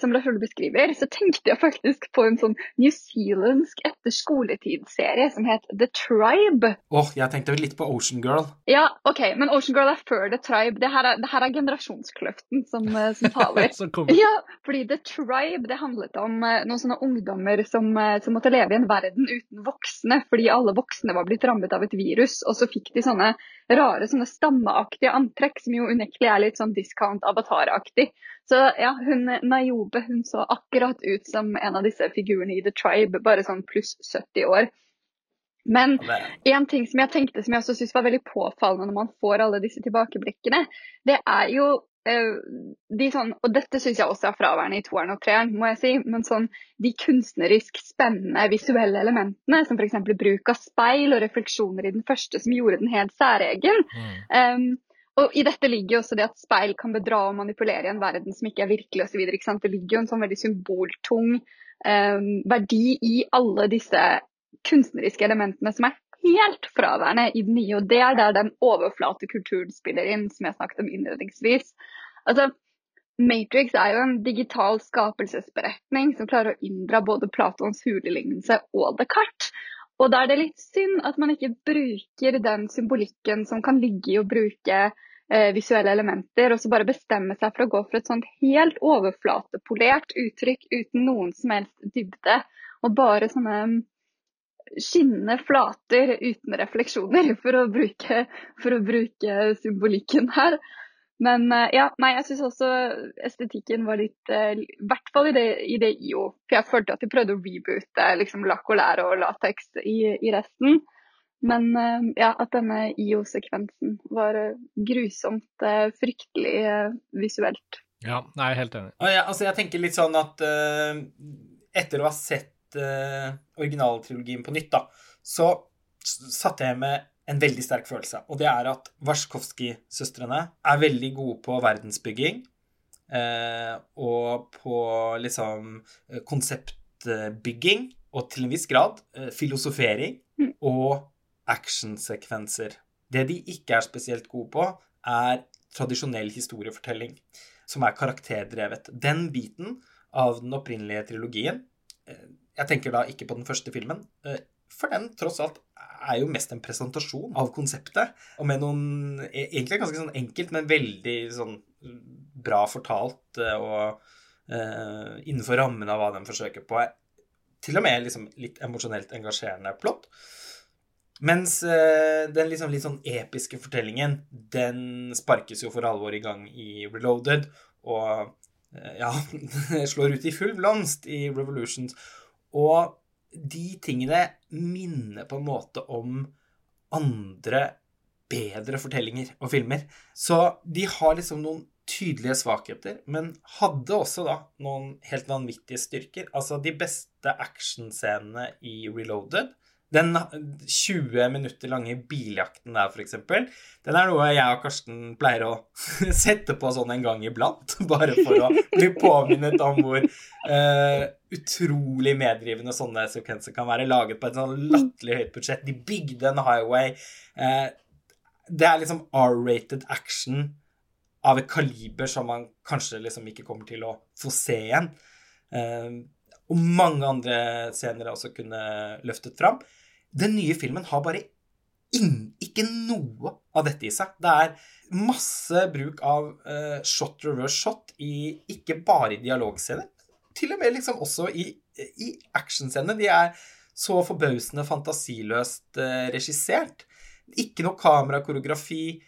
som Lars Ole beskriver, så tenkte jeg faktisk på en sånn newzealandsk Zealandsk etterskoletidsserie som het The Tribe. Åh, jeg tenkte litt på Ocean Girl. Ja, OK, men Ocean Girl er før The Tribe. Det her er, det her er generasjonskløften som, eh, som taler. Ja, fordi The Tribe det handlet om eh, noen sånne ungdommer som, eh, som måtte leve i en verden uten voksne, fordi alle voksne var blitt rammet av et virus. Og så fikk de sånne rare, sånne stammeaktige antrekk, som jo unektelig er litt sånn discount avataraktig. Så ja, hun Nayobe hun så akkurat ut som en av disse figurene i The Tribe, bare sånn pluss 70 år. Men en ting som jeg tenkte som jeg også synes var veldig påfallende når man får alle disse tilbakeblikkene, det er jo de sånn, og dette syns jeg også er fraværende i toeren og treeren, må jeg si, men sånn de kunstnerisk spennende visuelle elementene, som f.eks. bruk av speil og refleksjoner i den første som gjorde den helt særegen. Mm. Um, og i dette ligger jo også det at speil kan bedra og manipulere i en verden som ikke er virkelig osv. Det ligger jo en sånn veldig symboltung um, verdi i alle disse kunstneriske elementene som er helt fraværende i den nye. Og det er der den overflate kulturen spiller inn, som jeg snakket om innledningsvis. Altså, Matrix er jo en digital skapelsesberetning som klarer å inndra både Platons hulelignelse og Descartes. Og da er det litt synd at man ikke bruker den symbolikken som kan ligge i å bruke eh, visuelle elementer, og så bare bestemme seg for å gå for et sånt helt overflatepolert uttrykk uten noen som helst dybde. Og bare sånne skinnende flater uten refleksjoner, for å bruke, for å bruke symbolikken her. Men uh, ja, nei, jeg syns også estetikken var litt uh, I hvert fall i det, i det IO. For jeg følte at de prøvde å reboote liksom lakolær og lateks i, i, resten. Men uh, ja, at denne IO-sekvensen var grusomt fryktelig visuelt. Ja, jeg er helt enig. Ja, altså, jeg tenker litt sånn at etter å ha sett originaltrilogien på nytt, da, så satte jeg med en veldig sterk følelse. Og det er at Warszkowski-søstrene er veldig gode på verdensbygging. Eh, og på liksom eh, konseptbygging, og til en viss grad eh, filosofering mm. og actionsekvenser. Det de ikke er spesielt gode på, er tradisjonell historiefortelling, som er karakterdrevet. Den biten av den opprinnelige trilogien eh, Jeg tenker da ikke på den første filmen, eh, for den tross alt er jo mest en presentasjon av konseptet. Og med noen e, Egentlig ganske sånn enkelt, men veldig sånn bra fortalt eh, og uh, innenfor rammen av hva de forsøker på. Til og med liksom litt emosjonelt engasjerende plott. Mens uh, den liksom litt sånn episke fortellingen, den sparkes jo for alvor i gang i Reloaded. Og uh, ja, slår ut i full blomst i Revolutions. Og de tingene minner på en måte om andre, bedre fortellinger og filmer. Så de har liksom noen tydelige svakheter, men hadde også da noen helt vanvittige styrker. Altså, de beste actionscenene i Reloaded den 20 minutter lange biljakten der, f.eks., den er noe jeg og Karsten pleier å sette på sånn en gang iblant. Bare for å bli påminnet om hvor uh, utrolig meddrivende sånne sekvenser kan være. Laget på et sånn latterlig høyt budsjett. De bygde en highway. Uh, det er liksom R-rated action av et kaliber som man kanskje liksom ikke kommer til å få se igjen. Uh, og mange andre scener jeg også kunne løftet fram. Den nye filmen har bare inn, ikke noe av dette i seg. Det er masse bruk av uh, shot reverse shot i ikke bare i dialogscener, til og med liksom også i, i actionscener. De er så forbausende fantasiløst uh, regissert. Ikke noe kamerakoreografi.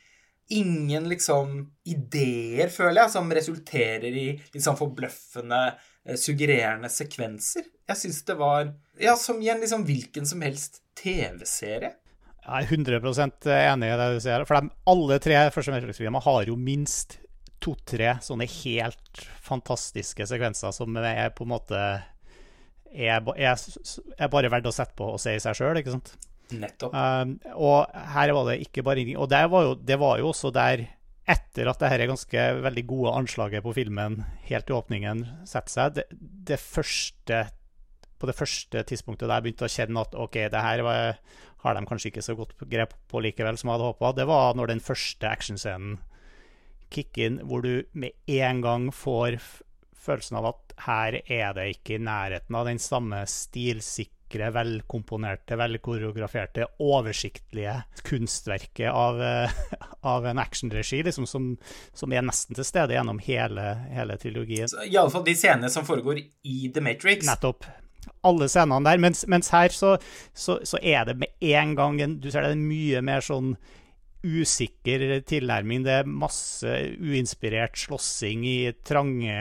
Ingen liksom ideer, føler jeg, som resulterer i liksom forbløffende Eh, suggererende sekvenser. Jeg syns det var ja, som i liksom hvilken som helst TV-serie. Jeg er 100% enig i det du sier. For de, alle tre første Matrix-filmer har jo minst to-tre sånne helt fantastiske sekvenser som er på en måte er, er, er bare verdt å sette på og se i seg sjøl, ikke sant? Nettopp. Um, og her var det ikke bare ingenting. Og det var jo, det var jo også der etter at dette ganske veldig gode anslaget på filmen helt i åpningen setter seg, det, det første, på det første tidspunktet der begynte å kjenne at OK, det her var, har de kanskje ikke så godt grep på likevel som jeg hadde håpa, det var når den første actionscenen kicker inn, hvor du med en gang får følelsen av at her er det ikke i nærheten av den samme stilsikre velkomponerte, velkoreograferte, oversiktlige kunstverket av, av en actionregi liksom, som, som, er nesten til stede gjennom hele, hele trilogien. Iallfall de scenene som foregår i The Matrix. Nettopp. Alle scenene der. Mens, mens her så, så, så, er det med en gang en, Du ser det er mye mer sånn usikker tilnærming. Det er masse uinspirert slåssing i trange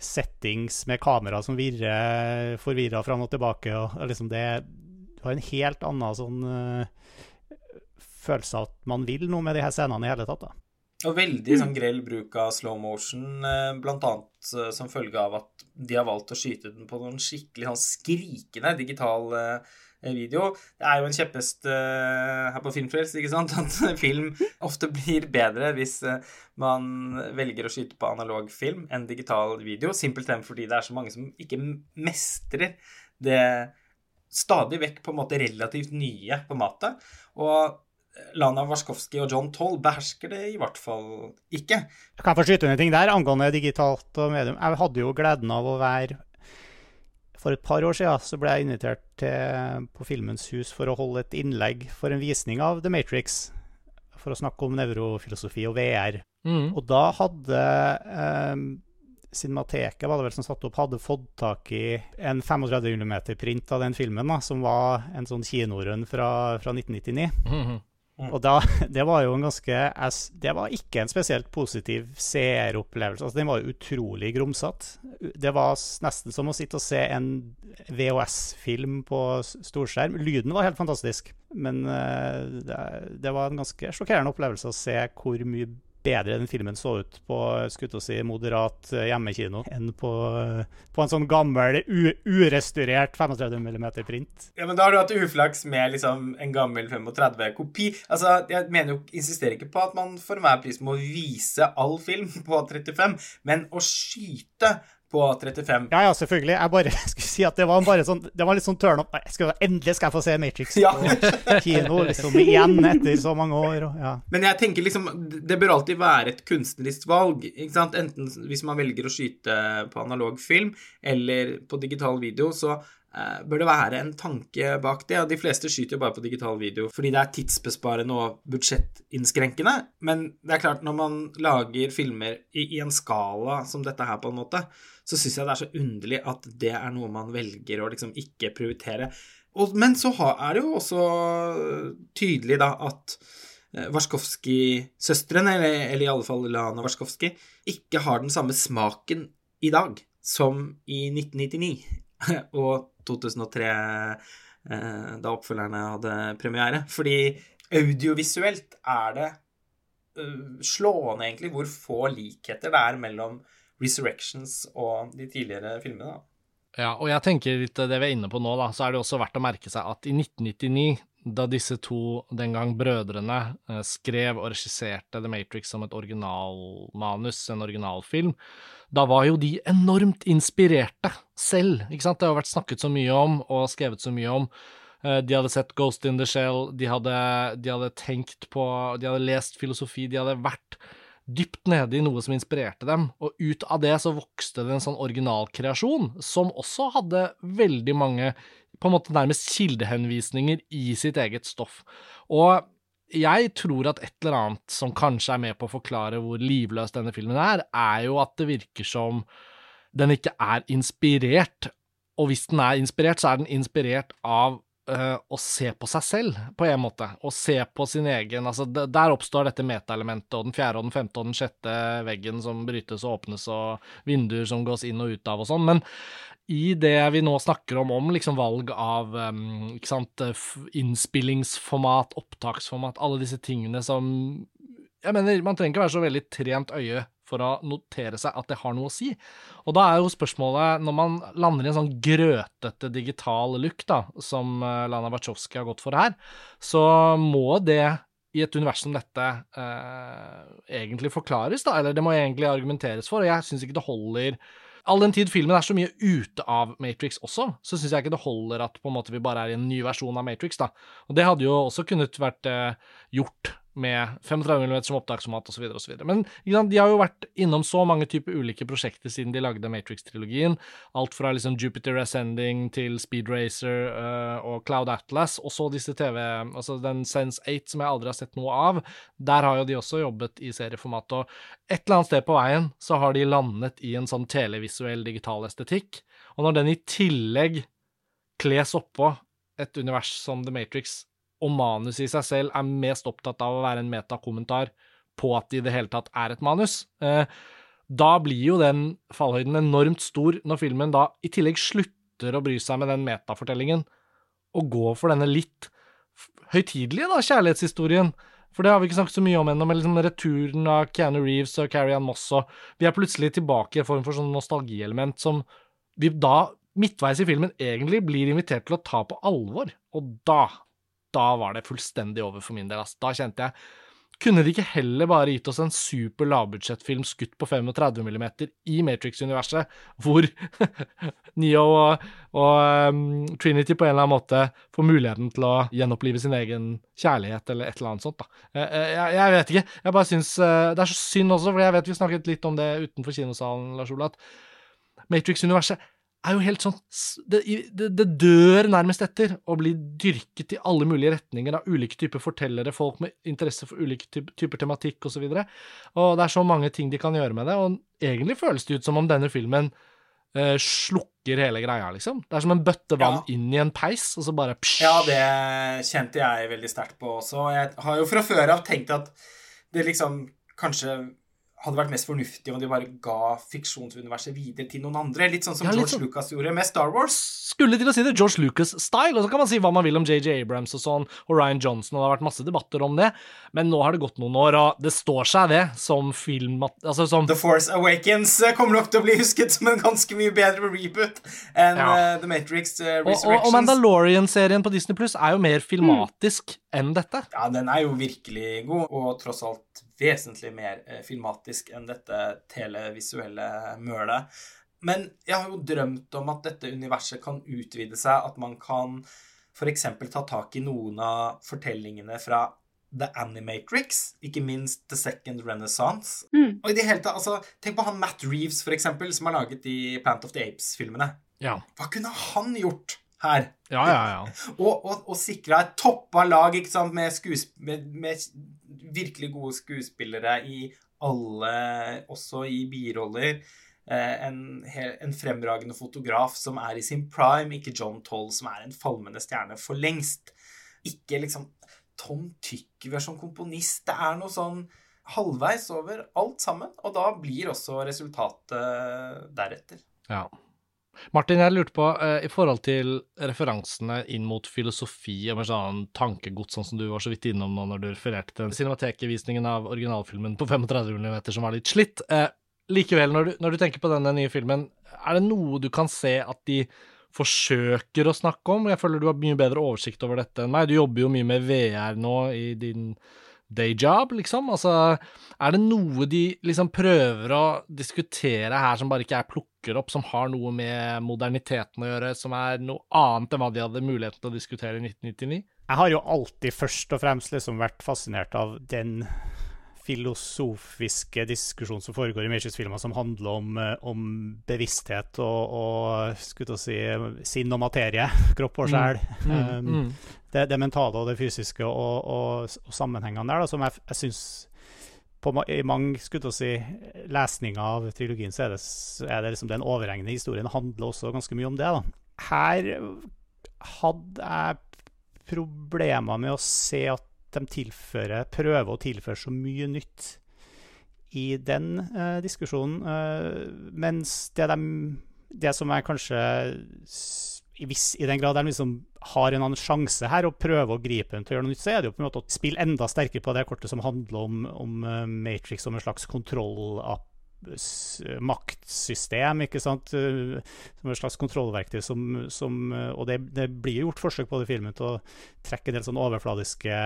settings med kamera som virrer forvirra fram og tilbake. Og liksom det Du har en helt annen sånn uh, følelse av at man vil noe med de her scenene i hele tatt. da. Og veldig sånn grell bruk av slow motion, blant bl.a. Uh, som følge av at de har valgt å skyte den på noen skikkelig sånn skrikende digital uh, video. Det er jo en kjepphest her på Filmfrelst, ikke sant, at film ofte blir bedre hvis man velger å skyte på analog film enn digital video. Simpelthen fordi det er så mange som ikke mestrer det stadig vekk på en måte relativt nye på matet. Og Lana Warskowski og John Toll behersker det i hvert fall ikke. Jeg kan få skyte inn en ting der angående digitalt og medium. Jeg hadde jo gleden av å være for et par år siden så ble jeg invitert til, på Filmens Hus for å holde et innlegg for en visning av The Matrix. For å snakke om nevrofilosofi og VR. Mm. Og da hadde eh, Cinemateket var det vel som satte opp, hadde fått tak i en 35 mm print av den filmen, da, som var en sånn kinorun fra, fra 1999. Mm -hmm. Og da, det var jo en ganske Det var ikke en spesielt positiv seeropplevelse. Altså, den var jo utrolig grumsete. Det var nesten som å sitte og se en VHS-film på storskjerm. Lyden var helt fantastisk, men det, det var en ganske sjokkerende opplevelse å se hvor mye bedre den filmen så ut på skulle si, moderat eh, hjemmekino enn på, eh, på en sånn gammel, urestaurert 35 mm print. Ja, men da har du hatt uflaks med liksom en gammel 35-kopi. Altså, Jeg mener jo, insisterer ikke på at man for enhver pris må vise all film på 35, men å skyte på 35. Ja, ja, selvfølgelig. Jeg bare skulle si at det var bare sånn Det var litt sånn turn up. Skal, endelig skal jeg få se Matrix ja. på kino liksom igjen etter så mange år. Og, ja. Men jeg tenker liksom Det bør alltid være et kunstnerisk valg. ikke sant? Enten hvis man velger å skyte på analog film eller på digital video, så bør det være en tanke bak det. Og de fleste skyter jo bare på digital video fordi det er tidsbesparende og budsjettinnskrenkende. Men det er klart, når man lager filmer i, i en skala som dette her, på en måte, så syns jeg det er så underlig at det er noe man velger å liksom ikke prioritere. Og, men så er det jo også tydelig da at eh, Warskowski-søstrene, eller, eller, i alle fall Lana Warskowski, ikke har den samme smaken i dag som i 1999 og 2003, eh, da oppfølgerne hadde premiere. Fordi audiovisuelt er det uh, slående, egentlig, hvor få likheter det er mellom Resurrections og de tidligere filmene. Ja, og jeg tenker litt det vi er inne på nå, da, så er det også verdt å merke seg at i 1999, da disse to den gang brødrene eh, skrev og regisserte The Matrix som et originalmanus, en originalfilm, da var jo de enormt inspirerte selv, ikke sant? Det har vært snakket så mye om og skrevet så mye om. Eh, de hadde sett Ghost in the Shell, de hadde, de hadde tenkt på De hadde lest filosofi, de hadde vært dypt nede i noe som inspirerte dem, og ut av det så vokste det en sånn originalkreasjon, som også hadde veldig mange på en måte nærmest kildehenvisninger i sitt eget stoff. Og jeg tror at et eller annet som kanskje er med på å forklare hvor livløs denne filmen er, er jo at det virker som den ikke er inspirert. Og hvis den er inspirert, så er den inspirert av uh, å se på seg selv, på en måte. Å se på sin egen altså Der oppstår dette metaelementet, og den fjerde og den femte og den sjette veggen som brytes og åpnes, og vinduer som gås inn og ut av og sånn. Men i det vi nå snakker om, om liksom valg av sant, innspillingsformat, opptaksformat, alle disse tingene som Jeg mener, man trenger ikke være så veldig trent øye for å notere seg at det har noe å si. Og da er jo spørsmålet, når man lander i en sånn grøtete digital look, da, som eh, Lana Wachowski har gått for her, så må det i et univers som dette eh, egentlig forklares, da, eller det må egentlig argumenteres for, og jeg syns ikke det holder All den tid filmen er så mye ute av Matrix også, så syns jeg ikke det holder at på en måte vi bare er i en ny versjon av Matrix, da. Og det hadde jo også kunnet vært eh, gjort med 35 mm som opptaksformat osv. osv. Men de har jo vært innom så mange typer ulike prosjekter siden de lagde Matrix-trilogien. Alt fra liksom Jupiter Ascending til Speed Racer uh, og Cloud Atlas, og så disse TV Altså den Sense 8 som jeg aldri har sett noe av. Der har jo de også jobbet i serieformat. Og et eller annet sted på veien så har de landet i en sånn televisuell digital estetikk. Og når den i tillegg kles oppå et univers som The Matrix og manuset i seg selv er mest opptatt av å være en metakommentar på at det i det hele tatt er et manus. Eh, da blir jo den fallhøyden enormt stor når filmen da i tillegg slutter å bry seg med den metafortellingen og går for denne litt høytidelige da, kjærlighetshistorien. For det har vi ikke snakket så mye om ennå, med liksom returen av Keanu Reeves og Carrie Ann Moss, og vi er plutselig tilbake i en form for sånn nostalgielement som vi da, midtveis i filmen, egentlig blir invitert til å ta på alvor. Og da da var det fullstendig over for min del. Altså. Da kjente jeg Kunne de ikke heller bare gitt oss en super lavbudsjettfilm skutt på 35 mm i Matrix-universet, hvor Neo og, og um, Trinity på en eller annen måte får muligheten til å gjenopplive sin egen kjærlighet, eller et eller annet sånt, da. Jeg, eh, eh, jeg, jeg vet ikke. Jeg bare syns uh, Det er så synd også, for jeg vet vi snakket litt om det utenfor kinosalen, Lars Ola, at Matrix-universet er jo helt sånn det, det, det, dør nærmest etter å bli dyrket i alle mulige retninger av ulike typer fortellere, folk med interesse for ulike typer, typer tematikk osv. Og, så og det er så mange ting de kan gjøre med det, og egentlig føles det ut som om denne filmen eh, slukker hele greia, liksom. Det er som en bøtte vann Ja. inn i en peis, og så bare psj. Ja, det kjente jeg veldig sterkt på også. Jeg har jo fra før av tenkt at det liksom kanskje hadde vært mest fornuftig om de bare ga fiksjonsuniverset videre til noen andre. Litt sånn som Ja, George så... Lucas gjorde med Star Wars. Skulle til å si det George Lucas-style, og så kan man si hva man vil om JJ Abrams og sånn, og Ryan Johnson, og det har vært masse debatter om det, men nå har det gått noen år, og det står seg det som film Altså som The Force Awakens eh, kommer nok til å bli husket som en ganske mye bedre reboot enn Ja. uh, The Matrix uh, Og, og, og Mandalorian-serien på Disney Pluss er jo mer filmatisk enn dette. Ja, den er jo virkelig god, og tross alt vesentlig mer eh, filmatisk enn dette televisuelle mølet. Men jeg har jo drømt om at dette universet kan utvide seg, at man kan f.eks. ta tak i noen av fortellingene fra The Animatrix, ikke minst The Second Renaissance. Mm. Og i det hele tatt, altså, Tenk på han Matt Reeves, for eksempel, som har laget de Plant of the Apes-filmene. Ja, Hva kunne han gjort her? ja, ja. ja. og, og, og sikra et toppa lag ikke sant, med, skuesp med, med virkelig gode skuespillere i alle, også i biroller. Eh, en, en fremragende fotograf som er i sin prime, ikke John Toll, som er en falmende stjerne for lengst. Ikke liksom Tom Tykver som komponist. Det er noe sånn halvveis over alt sammen, og da blir også resultatet deretter. Ja. Martin, jeg lurte på, eh, i forhold til referansene inn mot filosofi og med sånn tankegods, sånn som du var så vidt innom nå når du refererte til den cinematekevisningen av originalfilmen på 35 mm som var litt slitt. Eh, likevel, når du, når du tenker på denne nye filmen, er det noe du kan se at de forsøker å snakke om? Jeg føler du har mye bedre oversikt over dette enn meg. Du jobber jo mye med VR nå i din dayjob, liksom? Altså, er det noe de liksom prøver å diskutere her som bare ikke jeg plukker opp, som har noe med moderniteten å gjøre, som er noe annet enn hva de hadde muligheten til å diskutere i 1999? Jeg har jo alltid først og fremst liksom vært fascinert av den filosofiske diskusjonen som foregår i Matrix-filmer, som handler om, eh, om bevissthet og, og skulle si, sinn og materie, kropp og sjel. Mm. Mm. det, det mentale og det fysiske og, og, og sammenhengene der, da, som jeg, jeg syns på, I mange skulle si, lesninger av trilogien så er det, er det liksom den overhengende historien handler også ganske mye om det. da. Her hadde jeg problemer med å se at de tilfører, prøver å tilføre så mye nytt i den eh, diskusjonen, eh, mens det, de, det som er kanskje hvis i, den grad de liksom har en annen sjanse her og prøver å gripe den til å gjøre noe nytt, så er det jo på en måte å spille enda sterkere på det kortet som handler om, om eh, Matrix som en slags kontrollapp maktsystem, ikke sant? eh, Som et slags kontrollverktøy som, som eh, Og det, det blir gjort forsøk på det i filmen til å trekke en del sånn overfladiske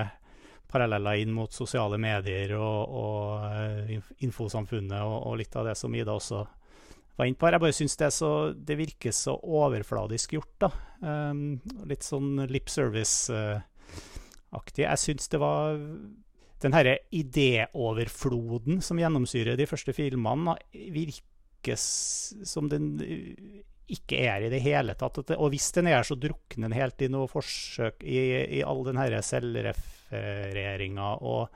paralleller inn mot sosiale medier og, og eh, infosamfunnet og, og litt av det som Ida også var inne på. Jeg bare syns det, det virker så overfladisk gjort, da. Um, litt sånn lip service-aktig. Jeg syns det var den herre idéoverfloden som gjennomsyrer de første filmene, virker som den ikke er i det hele tatt. Og hvis den er, så drukner den helt i noe forsøk i, i all den herre selvrefereringa og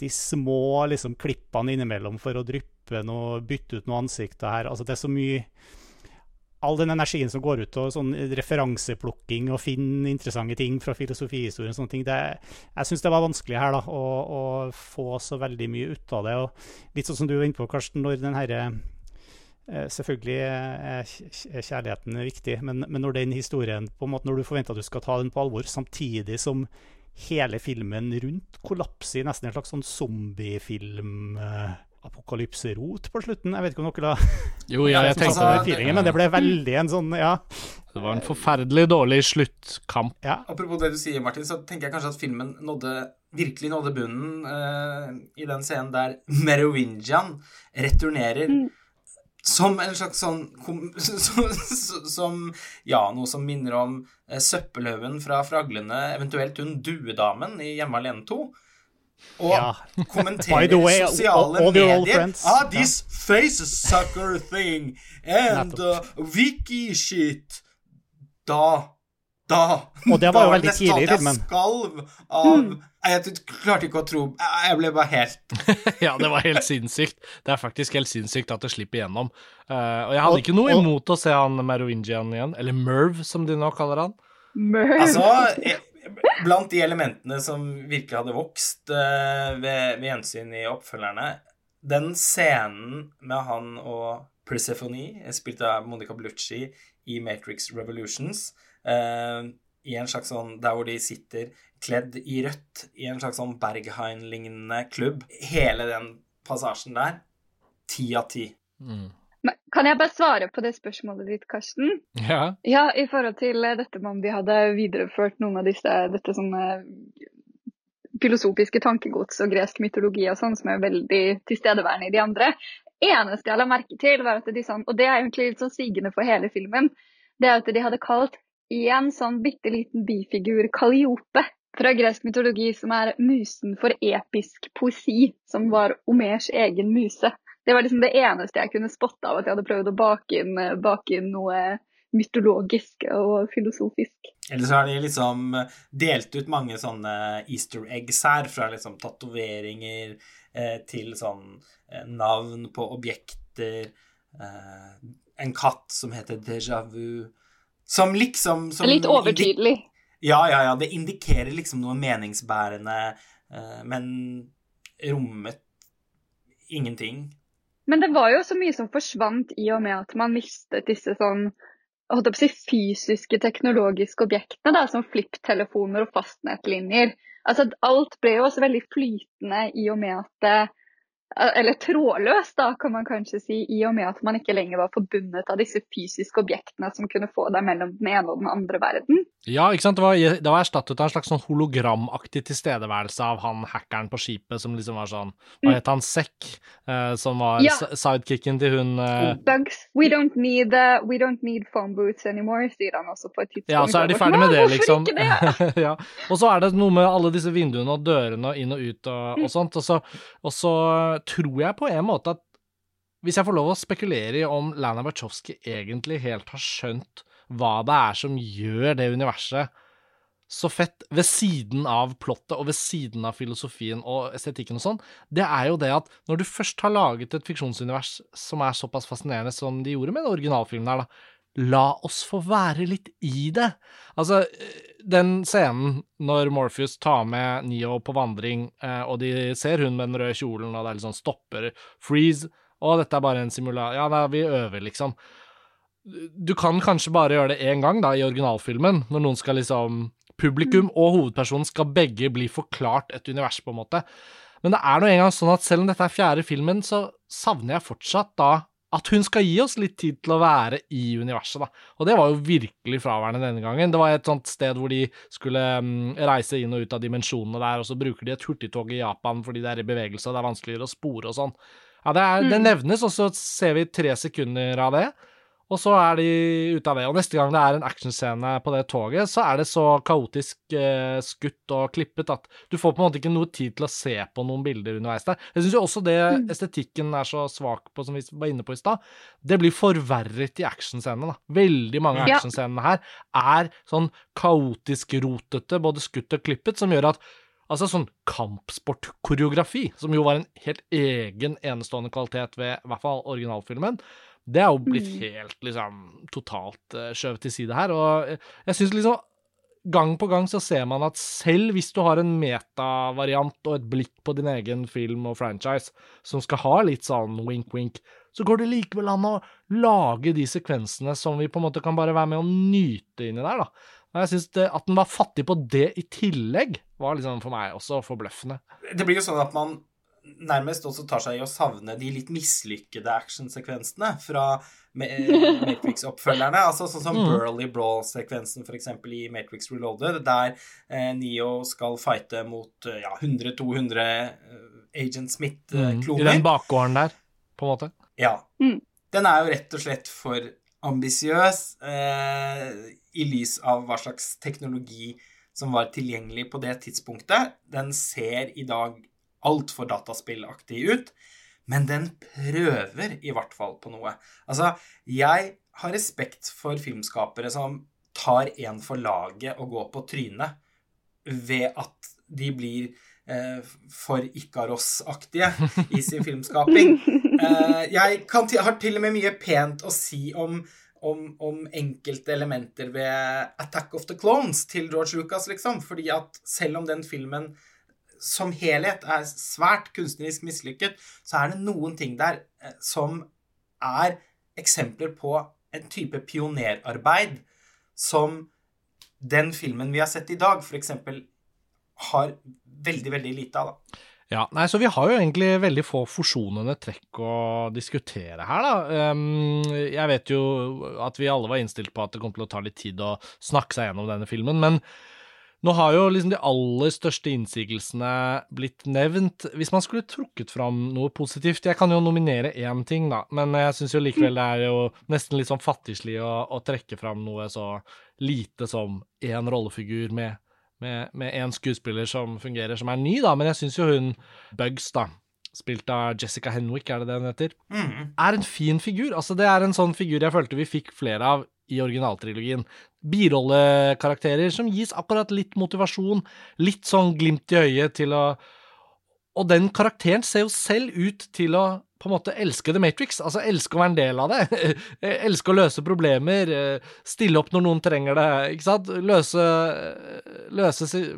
de små liksom, klippene innimellom for å dryppe noe, bytte ut noen ansikter her. Altså, det er så mye All den energien som går ut og sånn referanseplukking og finne interessante ting fra filosofihistorien og sånne ting, det, jeg syns det var vanskelig her da, å, å få så veldig mye ut av det. Og litt sånn som du var inne på, Karsten, når den herre Selvfølgelig er kjærligheten viktig, men, men når den historien på en måte, Når du forventer at du skal ta den på alvor, samtidig som hele filmen rundt kollapser i nesten en slags sånn zombiefilm eh, apokalypserot på slutten. Jeg vet ikke om dere la Jo, ja, jeg tenkte satt over det. feelingen, men det ble veldig en sånn Ja. Det var en forferdelig dårlig sluttkamp. ja. Apropos det du sier, Martin, så tenker jeg kanskje at filmen nådde, virkelig nådde bunnen uh, i den scenen der Merovingian returnerer Mm. Som en slags sånn som, som Ja, noe som minner om eh, Søppelhaugen fra Fraglene, eventuelt hun duedamen i Hjemme alene 2. Og Ja. Kommenterer way, sosiale all all medier. Ah, this face sucker thing and uh, wiki shit. Da da Og det var jo veldig sånn tidlig i filmen. Jeg skalv av Jeg klarte ikke å tro Jeg ble bare helt Ja, det var helt sinnssykt. Det er faktisk helt sinnssykt at det slipper igjennom. Uh, og jeg hadde Og- ikke noe og- imot å se han Merovingian igjen, eller Merv, som de nå kaller han. Merv. Altså, eh, blant de elementene som virkelig hadde vokst uh, ved, ved gjensyn i oppfølgerne Den scenen med han og Persephone, spilt av Monica Bellucci i Matrix Revolutions, eh, i en slags sånn Der hvor de sitter kledd i rødt i en slags sånn Berghain-lignende klubb. Hele den passasjen der, ti av ti. Mm. Men Kan jeg bare svare på det spørsmålet ditt, Karsten? Ja. Ja, i forhold til eh, dette med om de hadde videreført noen av disse dette sånne filosofiske tankegods og gresk mytologi og sånn, som er veldig tilstedeværende i de andre. Eneste jeg la merke til, var at de sånn, og det er egentlig litt sånn sigende for hele filmen, det er at de hadde kalt én sånn bitte liten bifigur Kalliope fra gresk mytologi, som er musen for episk poesi, som var Omers egen muse. Det var liksom det eneste jeg kunne spotte av at jeg hadde prøvd å bake inn, bake inn noe mytologisk og filosofisk. Eller så har de liksom delt ut mange sånne easter eggs her, fra liksom tatoveringer eh, til sånn eh, navn på objekter. Eh, en katt som heter déjà vu. Som liksom som Litt overtydelig. Ja, ja, ja. Det indikerer liksom noe meningsbærende, eh, men rommet ingenting. Men det var jo så mye som forsvant i og med at man mistet disse sånn holdt jeg på å si, fysiske teknologiske objektene, da, som flipptelefoner og fastnettlinjer. Altså, alt ble jo også veldig flytende i og med at det eller trådløst, da, kan man kanskje si, i og med at man ikke lenger var forbundet av disse fysiske objektene som kunne få deg mellom den ene og den andre verden. Ja, ikke sant. Det var, det var erstattet av en slags sånn hologramaktig tilstedeværelse av han hackeren på skipet som liksom var sånn Hva het han? Sekk? Eh, som var Ja. sidekicken til hun eh, Bugs, we don't need, uh, we don't need phone booths anymore, sier han også på et tidspunkt. Ja, så er de ferdig med det, liksom. ja. Og så er det noe med alle disse vinduene og dørene og inn og ut og, og sånt. Og så, og så tror jeg på en måte at hvis jeg får lov å spekulere i om Lana Wachowski egentlig helt har skjønt hva det er som gjør det universet så fett, ved siden av plottet og ved siden av filosofien og estetikken og sånn, det er jo det at når du først har laget et fiksjonsunivers som er såpass fascinerende som de gjorde med den originalfilmen her, da, la oss få være litt i det. Altså, den scenen når Morpheus tar med Neo på vandring, eh, og de ser hun med den røde kjolen, og det er litt sånn stopper, freeze, og dette er bare en simula... Ja, da, vi øver, liksom. Du kan kanskje bare gjøre det én gang, da, i originalfilmen, når noen skal liksom Publikum og hovedpersonen skal begge bli forklart et univers, på en måte. Men det er nå engang sånn at selv om dette er fjerde filmen, så savner jeg fortsatt da at hun skal gi oss litt tid til å være i universet, da. Og det var jo virkelig fraværende denne gangen. Det var et sånt sted hvor de skulle um, reise inn og ut av dimensjonene der, og så bruker de et hurtigtog i Japan fordi det er i bevegelse, og det er vanskeligere å spore og sånn. Ja, det, er, det nevnes, og så ser vi tre sekunder av det. Og så er de ute av det. Og neste gang det er en actionscene på det toget, så er det så kaotisk eh, skutt og klippet at du får på en måte ikke noe tid til å se på noen bilder underveis der. Jeg syns jo også det estetikken er så svak på, som vi var inne på i stad. Det blir forverret i actionscenene, da. Veldig mange av actionscenene her er sånn kaotisk rotete, både skutt og klippet, som gjør at Altså sånn kampsportkoreografi, som jo var en helt egen enestående kvalitet ved i hvert fall originalfilmen, det er jo blitt helt liksom totalt uh, skjøvet til side her. Og jeg, jeg syns liksom gang på gang så ser man at selv hvis du har en metavariant og et blikk på din egen film og franchise som skal ha litt sånn wink-wink, så går det likevel an å lage de sekvensene som vi på en måte kan bare være med og nyte inni der, da. Og jeg syns at den var fattig på det i tillegg, var liksom for meg også forbløffende. Det blir jo sånn at man nærmest også tar seg i å savne de litt mislykkede actionsekvensene fra Matrix-oppfølgerne. Altså sånn som Mm. Burley Brawl-sekvensen f.eks. i Matrix Reloaded, der eh, Neo skal fighte mot eh, ja, 100-200 Agent Smith-kloner. Mm, I den bakgården der, på en måte. Ja. Mm. Den er jo rett og slett for ambisiøs eh, i lys av hva slags teknologi som var tilgjengelig på det tidspunktet. Den ser i dag altfor dataspillaktig ut, men den prøver i hvert fall på noe. Altså, jeg har respekt for filmskapere som tar en for laget og går på trynet ved at de blir eh, for Ikaros-aktige i sin filmskaping. Eh, jeg kan har til og med mye pent å si om, om, om enkelte elementer ved Attack of the Clones til George Lucas, liksom. Fordi at selv om den filmen som helhet er svært kunstnerisk mislykket, så er det noen ting der eh, som er eksempler på en type pionerarbeid som den filmen vi har sett i dag, f.eks. har veldig, veldig lite av. da. Ja, nei, så vi har jo egentlig veldig få forsonende trekk å diskutere her, da. Um, jeg vet jo at vi alle var innstilt på at det kom til å ta litt tid å snakke seg gjennom denne filmen, men nå har jo liksom de aller største innsigelsene blitt nevnt. Hvis man skulle trukket fram noe positivt Jeg kan jo nominere én ting, da, men jeg syns jo likevel det er jo nesten litt sånn fattigslig å, å trekke fram noe så lite som én rollefigur med med én skuespiller som fungerer, som er ny, da, men jeg syns jo hun Bugs, da, spilt av Jessica Henwick, er det det hun heter, Mm. er en fin figur. Altså, det er en sånn figur jeg følte vi fikk flere av i originaltrilogien. Birollekarakterer som gis akkurat litt motivasjon, litt sånn glimt i øyet til å Og den karakteren ser jo selv ut til å på en måte elske The Matrix, altså elske å være en del av det. elske å løse problemer, eh, stille opp når noen trenger det, ikke sant. Løse, løse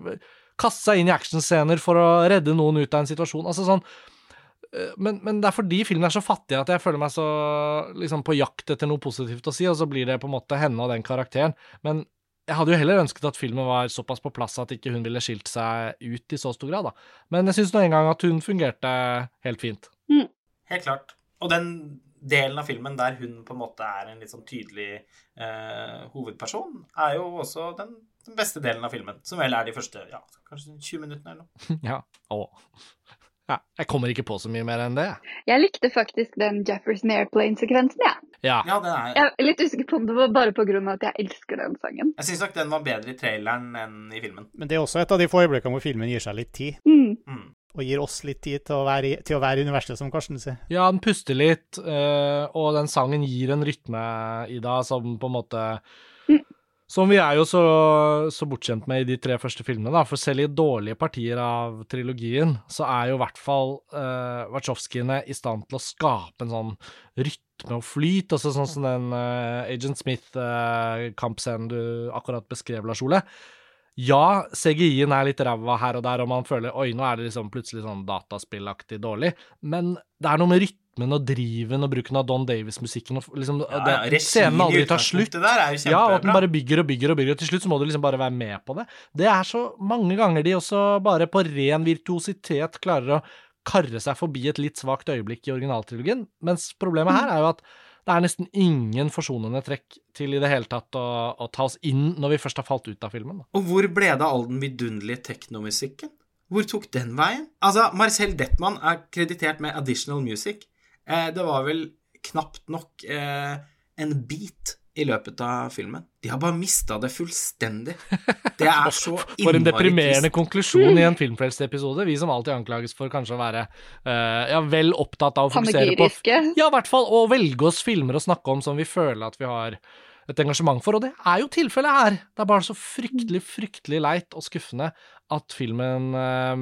Kaste seg inn i actionscener for å redde noen ut av en situasjon. Altså sånn eh, men, men det er fordi filmen er så fattig at jeg føler meg så liksom på jakt etter noe positivt å si, og så blir det på en måte henne og den karakteren. Men jeg hadde jo heller ønsket at filmen var såpass på plass at ikke hun ville skilt seg ut i så stor grad, da. Men jeg syns nå engang at hun fungerte helt fint. Helt klart. Og den delen av filmen der hun på en måte er en litt sånn tydelig eh, hovedperson, er jo også den, den beste delen av filmen. Som vel er de første ja, kanskje 20 minuttene eller noe. Ja. Å. Ja, jeg kommer ikke på så mye mer enn det. Jeg likte faktisk den Jefferson Airplane-sekvensen, jeg. Ja. Ja, er, Jeg er litt usikker på om det var bare av at jeg elsker den sangen. jeg syns nok den var bedre i traileren enn i filmen. Men det er også et av de få øyeblikkene hvor filmen gir seg litt tid, Mm. Mm. og gir oss litt tid til å være i, til å være i universet, som Karsten sier. Ja, den puster litt, øh, og den sangen gir en rytme, i deg som på en måte Som vi er jo så, så bortskjemt med i de tre første filmene, da. For selv i dårlige partier av trilogien, så er jo i hvert fall uh, Wachowskiene i stand til å skape en sånn rytme og flyt, altså sånn som den uh, Agent Smith-kampscenen du akkurat beskrev, Lars Ole. Ja, CGI-en er litt ræva her og der, og man føler oi, nå er det liksom plutselig sånn dataspillaktig dårlig, men det er noe med rytmen og driven og bruken av Don Davis-musikken og liksom Ja, det, ja, Scenen aldri tar slutt. Det der er jo Ja, og at den bare bygger og bygger og bygger, og til slutt så må du liksom bare være med på det. Det er så mange ganger de også bare på ren virtuositet klarer å karre seg forbi et litt svakt øyeblikk i originaltrilogien, mens problemet her er jo at det er nesten ingen forsonende trekk til i det hele tatt å, å ta oss inn når vi først har falt ut av filmen. Og hvor ble det av all den vidunderlige teknomusikken? Hvor tok den veien? Altså, Marcel Detman er kreditert med additional music. Eh, det var vel knapt nok eh, en beat i løpet av filmen. De har bare mista det fullstendig. Det er så innmari For en deprimerende trist. konklusjon i en Filmfrelst-episode. Vi som alltid anklages for kanskje å være uh, ja, vel opptatt av å fokusere på. Ja, i hvert fall å velge oss filmer å snakke om som vi føler at vi har et engasjement for, og det er jo tilfellet her. Det er bare så fryktelig, fryktelig leit og skuffende at filmen uh,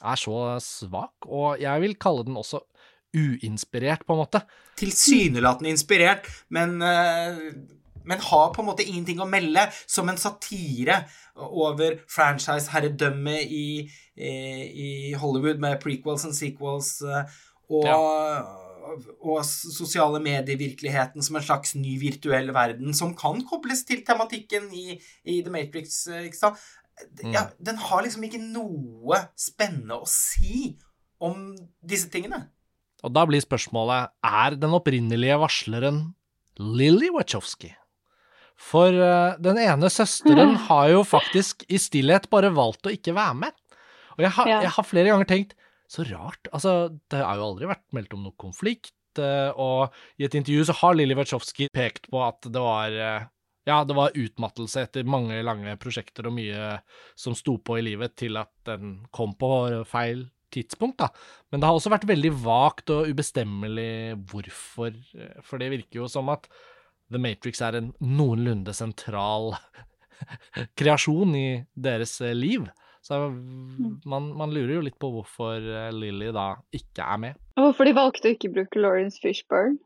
er så svak, og jeg vil kalle den også uinspirert, på en måte. Tilsynelatende inspirert, men eh, men har på en måte ingenting å melde, som en satire over franchise-herredømmet i, i, i Hollywood med prequels and sequels og og, og s- sosiale medievirkeligheten som en slags ny virtuell verden som kan kobles til tematikken i, i The Matrix. eh, sant? Ja, den har liksom ikke noe spennende å si om disse tingene. Og da blir spørsmålet, er den opprinnelige varsleren Lily Wachowski? For uh, den ene søsteren har jo faktisk i stillhet bare valgt å ikke være med. Og jeg har, jeg har flere ganger tenkt, så rart, altså det har jo aldri vært meldt om noe konflikt, Uh, og i et intervju så har Lily Wachowski pekt på at det var uh, ja, det var utmattelse etter mange lange prosjekter og mye som sto på i livet til at den kom på feil tidspunkt, da. Men det har også vært veldig vagt og ubestemmelig hvorfor, eh, for det virker jo som at The Matrix er en noenlunde sentral kreasjon i deres eh, liv. Så man, man, lurer jo litt på hvorfor eh, Lily da ikke er med. Hvorfor de valgte å ikke bruke Lawrence Fishburne.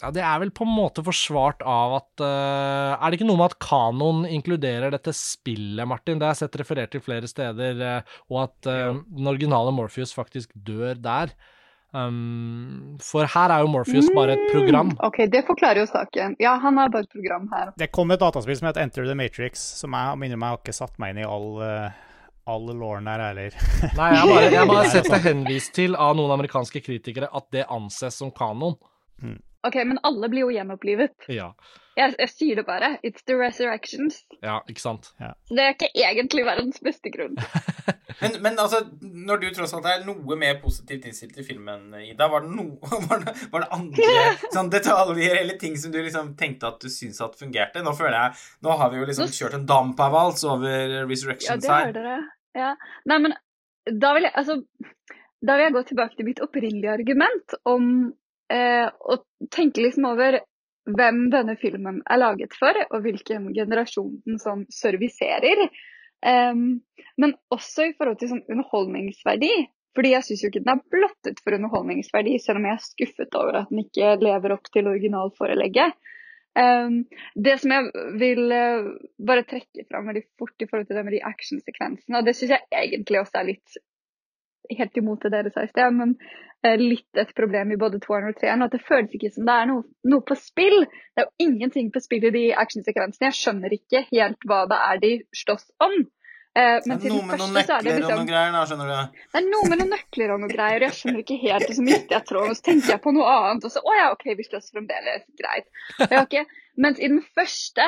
Ja, Det er vel på en måte forsvart av at uh, Er det ikke noe med at kanon inkluderer dette spillet, Martin? Det har jeg sett referert til flere steder, uh, og at uh, den originale Morpheus faktisk dør der. Um, for her er jo Morpheus mm, bare et program. OK, det forklarer jo saken. Ja, han er bare et program her. Det kom et dataspill som het Enter the Matrix, som jeg minner meg har ikke satt meg inn i all, uh, all lauren der heller. Nei, jeg har bare, jeg bare sett det henvist til av noen amerikanske kritikere at det anses som kanon. Mm. OK, men alle blir jo gjenopplivet. Ja. Jeg, jeg, sier det bare. It's the resurrections. Ja, ikke sant. Ja. Det er ikke egentlig verdens beste grunn. men, men, altså, når du tross alt er noe mer positivt innstilt til filmen, Ida, var det, no, var det, var det andre sånn detaljer eller ting som du liksom tenkte at du syns at fungerte? Nå føler jeg Nå har vi jo liksom kjørt en dampavals over Resurrections her. Ja, det hører dere. Ja. Nei, men da vil jeg altså da vil jeg gå tilbake til mitt opprinnelige argument om og tenke liksom over hvem denne filmen er laget for, og hvilken generasjon den som serviserer. Um, men også i forhold til sånn underholdningsverdi. Fordi jeg syns jo ikke den er blottet for underholdningsverdi, selv om jeg er skuffet over at den ikke lever opp til originalforelegget. Um, det som jeg vil uh, bare trekke fram veldig fort i forhold til det med de actionsekvensene, og det syns jeg egentlig også er litt helt imot det dere sa i sted, men Eh, litt et problem i både toeren og treeren. At det føles ikke som det er noe, noe, på spill. Det er jo ingenting på spill i de actionsekvensene. Jeg skjønner ikke helt hva det er de slåss om. Eh, men til noe med noen nøkler liksom, og noen greier, da, skjønner du? Det er noe med noen nøkler og noen greier, og jeg skjønner ikke helt, og så mister jeg tråden, så tenker jeg på noe annet, og så å ja, OK, vi slåss fremdeles, greit. Okay. Mens i den første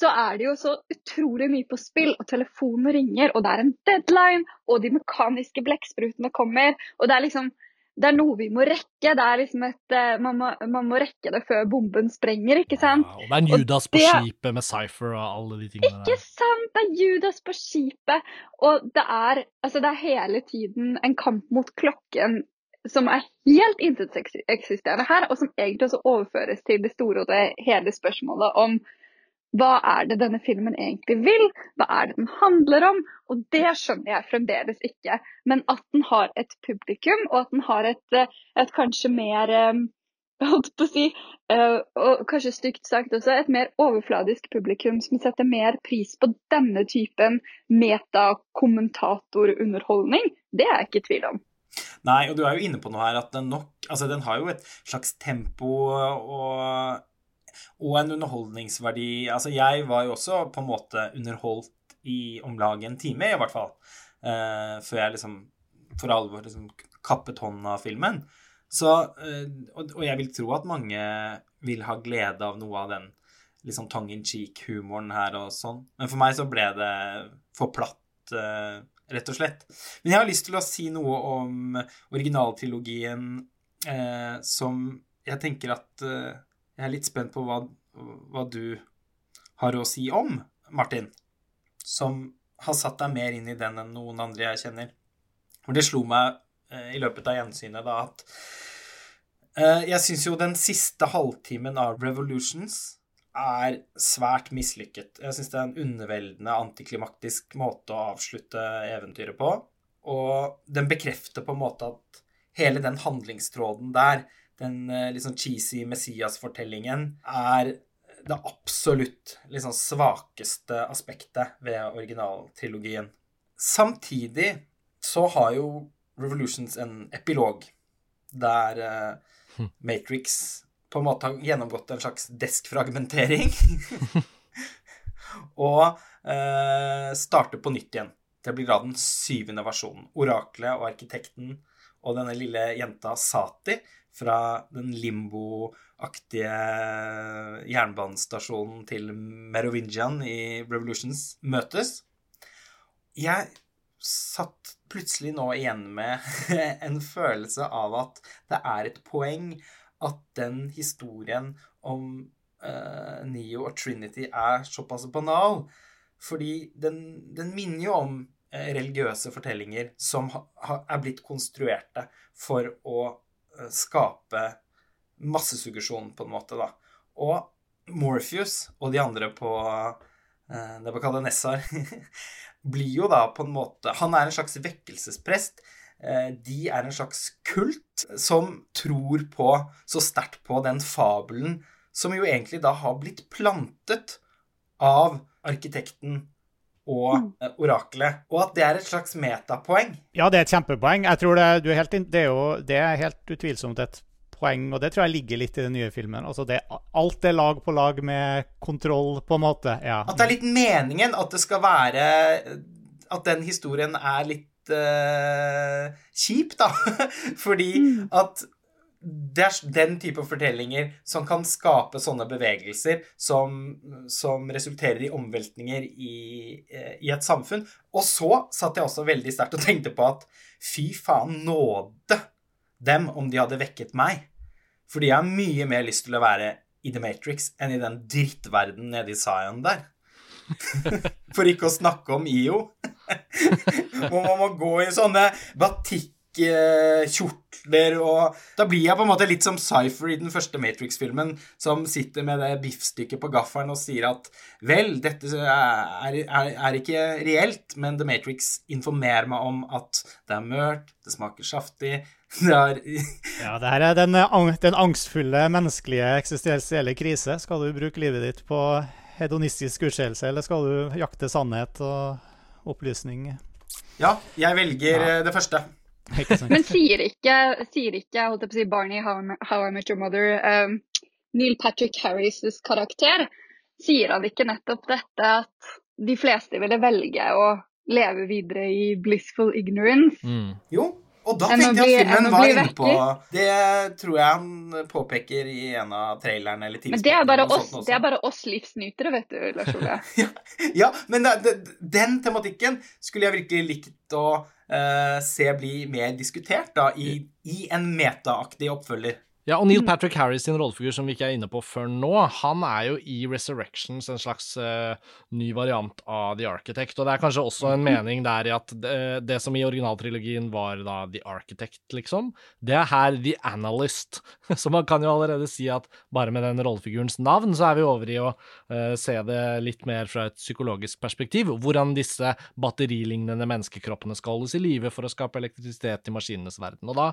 så er det jo så utrolig mye på spill, og telefonen ringer, og det er en deadline, og de mekaniske blekksprutene kommer, og det er liksom det er noe vi må rekke. Det er liksom et, eh, man, må, man må rekke det før bomben sprenger, ikke sant? Ja, og det er en Judas og på det, skipet med Cypher og alle de tingene der. Ikke sant! Det er Judas på skipet. Og det er, altså det er hele tiden en kamp mot klokken som er helt inteteksisterende her, og som egentlig også overføres til det store og det hele spørsmålet om hva er det denne filmen egentlig vil? Hva er det den handler om? Og det skjønner jeg fremdeles ikke. Men at den har et publikum, og at den har et, eh, et kanskje mer eh, holdt på å si, eh, og kanskje stygt sagt også, et mer overfladisk publikum som setter mer pris på denne typen metakommentatorunderholdning, det er jeg ikke i tvil om. Nei, og du er jo inne på noe her at den nok Altså, den har jo et slags tempo og og en underholdningsverdi. Altså, jeg var jo også på en måte underholdt i om lag en time, i hvert fall. Uh, før jeg liksom for alvor liksom kappet hånden av filmen. Så, uh, og, og, jeg vil tro at mange vil ha glede av noe av den liksom tongue in cheek-humoren her og sånn. Men for meg så ble det for platt, uh, rett og slett. Men jeg har lyst til å si noe om originaltrilogien som jeg tenker at jeg er litt spent på hva, hva du har å si om, Martin, som har satt deg mer inn i den enn noen andre jeg kjenner. For det slo meg eh, i løpet av gjensynet da at eh, jeg syns jo den siste halvtimen av Revolutions er svært mislykket. Jeg syns det er en underveldende antiklimaktisk måte å avslutte eventyret på. Og den bekrefter på en måte at hele den handlingstråden der den eh, litt sånn cheesy Messias-fortellingen er det absolutt liksom svakeste aspektet ved originaltrilogien. Samtidig så har jo Revolutions en epilog der uh, Matrix på en måte har gjennomgått en slags deskfragmentering. og uh, starter på nytt igjen. Det blir da den syvende versjonen. Oraklet og arkitekten og denne lille jenta Sati fra den limbo-aktige jernbanestasjonen til Merovingian i Revolutions møtes. Jeg satt plutselig nå igjen med en følelse av at det er et poeng at den historien om uh, Neo og Trinity er såpass banal. Fordi den, den minner jo om uh, religiøse fortellinger som ha, er blitt konstruerte for å skape massesuggesjon, på en måte, da. Og Morpheus og de andre på uh, Nebukadnessar blir jo da på en måte Han er en slags vekkelsesprest. Uh, de er en slags kult som tror på så sterkt på den fabelen som jo egentlig da har blitt plantet av arkitekten og uh, oraklet, og at det er et slags metapoeng. Ja, det er et kjempepoeng. Jeg tror det, er helt, det, er jo, det er helt utvilsomt et poeng, og det tror jeg ligger litt i den nye filmen. Altså det, alt er lag på lag med kontroll, på en måte. Ja. At det er litt meningen at det skal være At den historien er litt uh, kjip, da. Fordi mm. at det er den type fortellinger som kan skape sånne bevegelser som, som resulterer i omveltninger i, eh, i, et samfunn. Og så satt jeg også veldig sterkt og tenkte på at fy faen nåde dem om de hadde vekket meg. Fordi jeg har mye mer lyst til å være i The Matrix enn i den drittverden nede i Zion der. For ikke å snakke om IO. Hvor man må gå i sånne batikkjortler og Da blir jeg på en måte litt som Cypher i den første Matrix-filmen, som sitter med det biffstykket på gaffelen og sier at vel, dette er, er, er ikke reelt, men The Matrix informerer meg om at det er mørkt, det smaker saftig, Det er... ja, det her er den, eh, den, angstfulle menneskelige eksistensielle krise. Skal du bruke livet ditt på hedonistisk utskeielse, eller skal du jakte sannhet og opplysning? Ja, jeg velger ja. Eh, det første. Men sier ikke, sier ikke holdt jeg på å si, Barney How, How I Met Your Mother um, Neil Patrick Harris' karakter, sier han ikke nettopp dette at de fleste ville velge å leve videre i blissful ignorance? Mm. Jo, og da tenkte jeg at filmen var inne på Det tror jeg han påpeker i en av trailerne eller Men det er bare, oss, det er bare oss livsnytere, vet du, Lars Ole. ja, ja, men det, det, den tematikken skulle jeg virkelig likt å se bli mer diskutert da, i, i en metaaktig oppfølger. Ja, og Neil mm. Patrick Harris sin rollefigur, som vi ikke er inne på før nå, han er jo i Resurrections en slags uh, ny variant av The Architect. Og det er kanskje også en mm. mening der i at det, det som i originaltrilogien var da The Architect, liksom, det er her The Analyst. Så man kan jo allerede si at bare med den rollefigurens navn, så er vi over i å uh, se det litt mer fra et psykologisk perspektiv. Hvordan disse batterilignende menneskekroppene skal holdes i live for å skape elektrisitet i maskinenes verden. Og da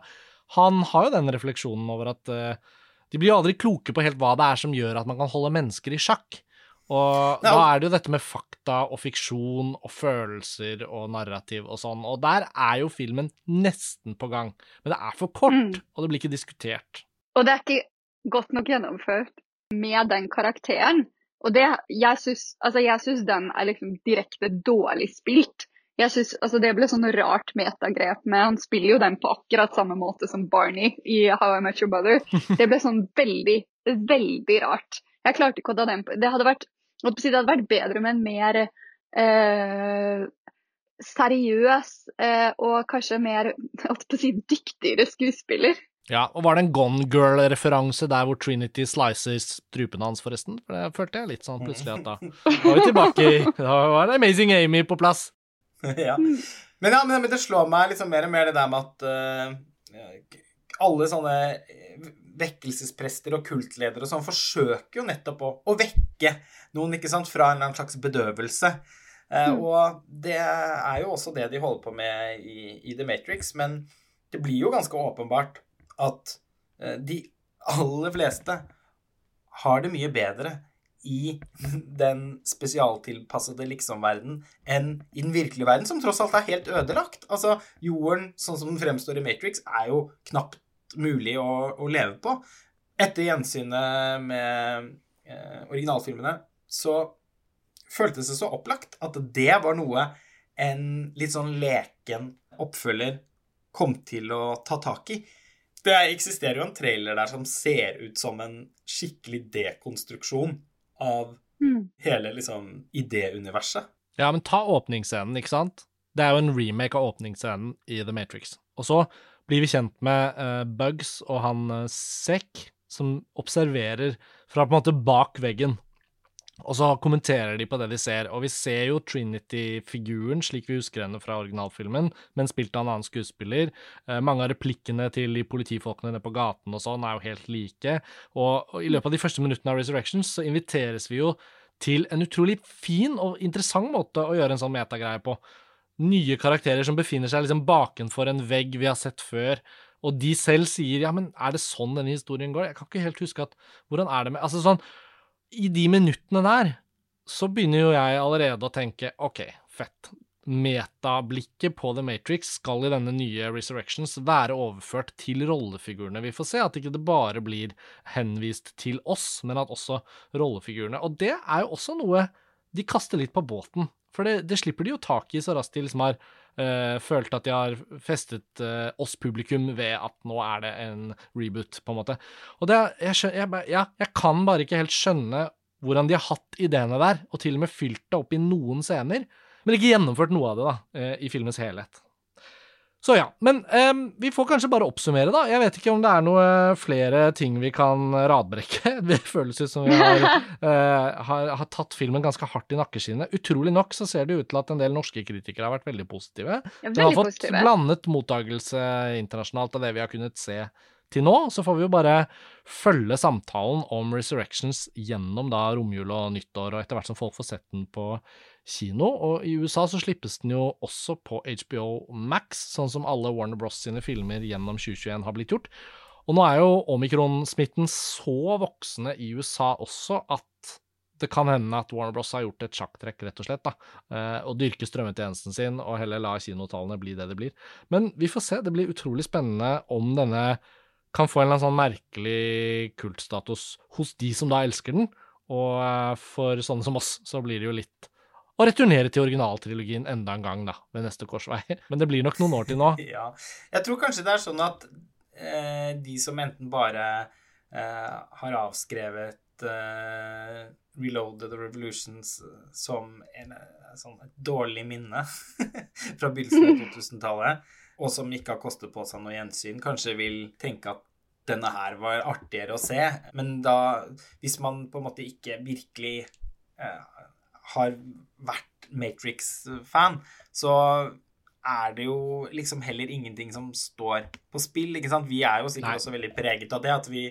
han har jo den refleksjonen over at uh, de blir jo aldri kloke på helt hva det er som gjør at man kan holde mennesker i sjakk. Og da er det jo dette med fakta og fiksjon og følelser og narrativ og sånn, og der er jo filmen nesten på gang. Men det er for kort, mm. og det blir ikke diskutert. Og det er ikke godt nok gjennomført med den karakteren. Og det, jeg syns altså den er liksom direkte dårlig spilt jeg synes, altså Det ble sånn rart metagrep med Han spiller jo den på akkurat samme måte som Barney i How I Met Your Brother. Det ble sånn veldig, veldig rart. Jeg klarte ikke å ta den på Det hadde vært, det hadde vært bedre med en mer eh, seriøs eh, og kanskje mer si, dyktigere skuespiller. Ja, og Var det en Gone Girl-referanse der hvor Trinity slicer strupen hans, forresten? For det følte jeg litt sånn plutselig at da var vi tilbake Da var det Amazing Amy på plass. ja. Men, ja, men, det slår meg liksom mer og mer det der med at uh, alle sånne vekkelsesprester og kultledere og sånn forsøker jo nettopp å, å, vekke noen ikke sant, fra en eller annen slags bedøvelse. Uh, mm. Og det er jo også det de holder på med i, i, The Matrix, men det blir jo ganske åpenbart at uh, de aller fleste har det mye bedre i den spesialtilpassede liksom-verden enn i den virkelige verden, som tross alt er helt ødelagt. Altså, jorden sånn som den fremstår i Matrix, er jo knapt mulig å, å leve på. Etter gjensynet med eh, originalfilmene så føltes det så opplagt at det var noe en litt sånn leken oppfølger kom til å ta tak i. Det eksisterer jo en trailer der som ser ut som en skikkelig dekonstruksjon av mm. hele liksom idéuniverset. Ja, men ta åpningsscenen, ikke sant? Det er jo en remake av åpningsscenen i The Matrix. Og så blir vi kjent med uh, Bugs og han uh, Sek, som observerer fra på en måte bak veggen. Og så kommenterer de på det de ser, og vi ser jo Trinity-figuren slik vi husker henne fra originalfilmen, men spilt av en annen skuespiller. Eh, mange av replikkene til de politifolkene nede på gaten og sånn er jo helt like. Og, og i løpet av de første minuttene av Resurrections så inviteres vi jo til en utrolig fin og interessant måte å gjøre en sånn metagreie på. Nye karakterer som befinner seg liksom bakenfor en vegg vi har sett før, og de selv sier ja, men er det sånn denne historien går? Jeg kan ikke helt huske at Hvordan er det med Altså sånn i de minuttene der, så begynner jo jeg allerede å tenke OK, fett. Metablikket på The Matrix skal i denne nye Resurrections være overført til rollefigurene vi får se, at ikke det bare blir henvist til oss, men at også rollefigurene. Og det er jo også noe de kaster litt på båten, for det, det slipper de jo tak i så raskt de liksom har uh, følt at de har festet uh, oss publikum ved at nå er det en reboot, på en måte. Og det, jeg, skjønner, jeg, ja, jeg kan bare ikke helt skjønne hvordan de har hatt ideene der, og til og med fylt det opp i noen scener, men ikke gjennomført noe av det da, uh, i filmens helhet. Så ja, men um, vi får kanskje bare oppsummere, da. Jeg vet ikke om det er noe flere ting vi kan radbrekke. Det føles ut som vi har, uh, har, har, tatt filmen ganske hardt i nakkeskinnet. Utrolig nok så ser det ut til at en del norske kritikere har vært veldig positive. Ja, Den har fått positive. blandet mottakelse internasjonalt av det vi har kunnet se til nå. Så får vi jo bare følge samtalen om Resurrections gjennom da romjul og nyttår, og etter hvert som folk får sett den på kino. Og i USA så slippes den jo også på HBO Max, sånn som alle Warner Bros sine filmer gjennom 2021 har blitt gjort. Og nå er jo omikronsmitten så voksende i USA også at det kan hende at Warner Bros har gjort et sjakktrekk, rett og slett, da, eh, og dyrke strømmetjenesten sin og heller la kinotallene bli det det blir. Men vi får se, det blir utrolig spennende om denne kan få en eller annen sånn merkelig kultstatus hos de som da elsker den, og eh, for sånne som oss så blir det jo litt å returnere til originaltrilogien enda en gang, da, ved neste korsvei. Men det blir nok noen år til nå. Ja. Jeg tror kanskje det er sånn at eh, de som enten bare eh, har avskrevet eh, Reloaded Revolutions som en, eh, sånn et dårlig minne fra begynnelsen av 2000-tallet, og som ikke har kostet på seg noe gjensyn, kanskje vil tenke at denne her var artigere å se. Men da, hvis man på en måte ikke virkelig eh, har vært Matrix-fan, så er det jo liksom heller ingenting som står på spill, ikke sant? Vi er jo sikkert Nei. også veldig preget av det, at vi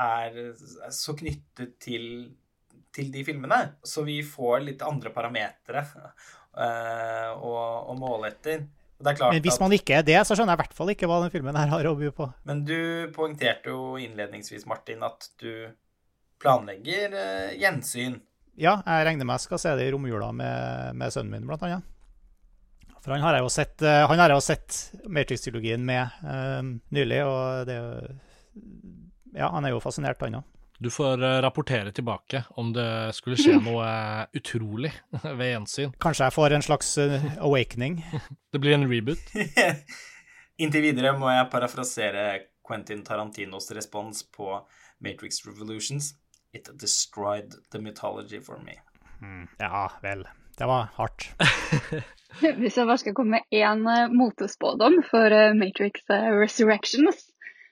er så knyttet til, til de filmene. Så vi får litt andre parametere eh, å, å måle etter. Men hvis man ikke er det, så skjønner jeg i hvert fall ikke hva den filmen her har å by på. men du poengterte jo innledningsvis, Martin, at du planlegger eh, gjensyn. Ja, jeg regner med jeg skal se det i romjula med, med sønnen min, blant annet. For han har jeg jo sett, eh, han har jeg jo sett Matrix-trilogien med eh, nylig, og det er jo Ja, han er jo fascinert, han òg. Du får eh, rapportere tilbake om det skulle skje noe eh, utrolig ved gjensyn. Kanskje jeg får en slags eh, awakening. Det blir en reboot. Inntil videre må jeg parafrasere Quentin Tarantinos respons på Matrix Revolutions. It destroyed the mythology for me. Ja vel. Det var hardt. Hvis jeg bare skal komme med én motespådom for Matrix Resurrections,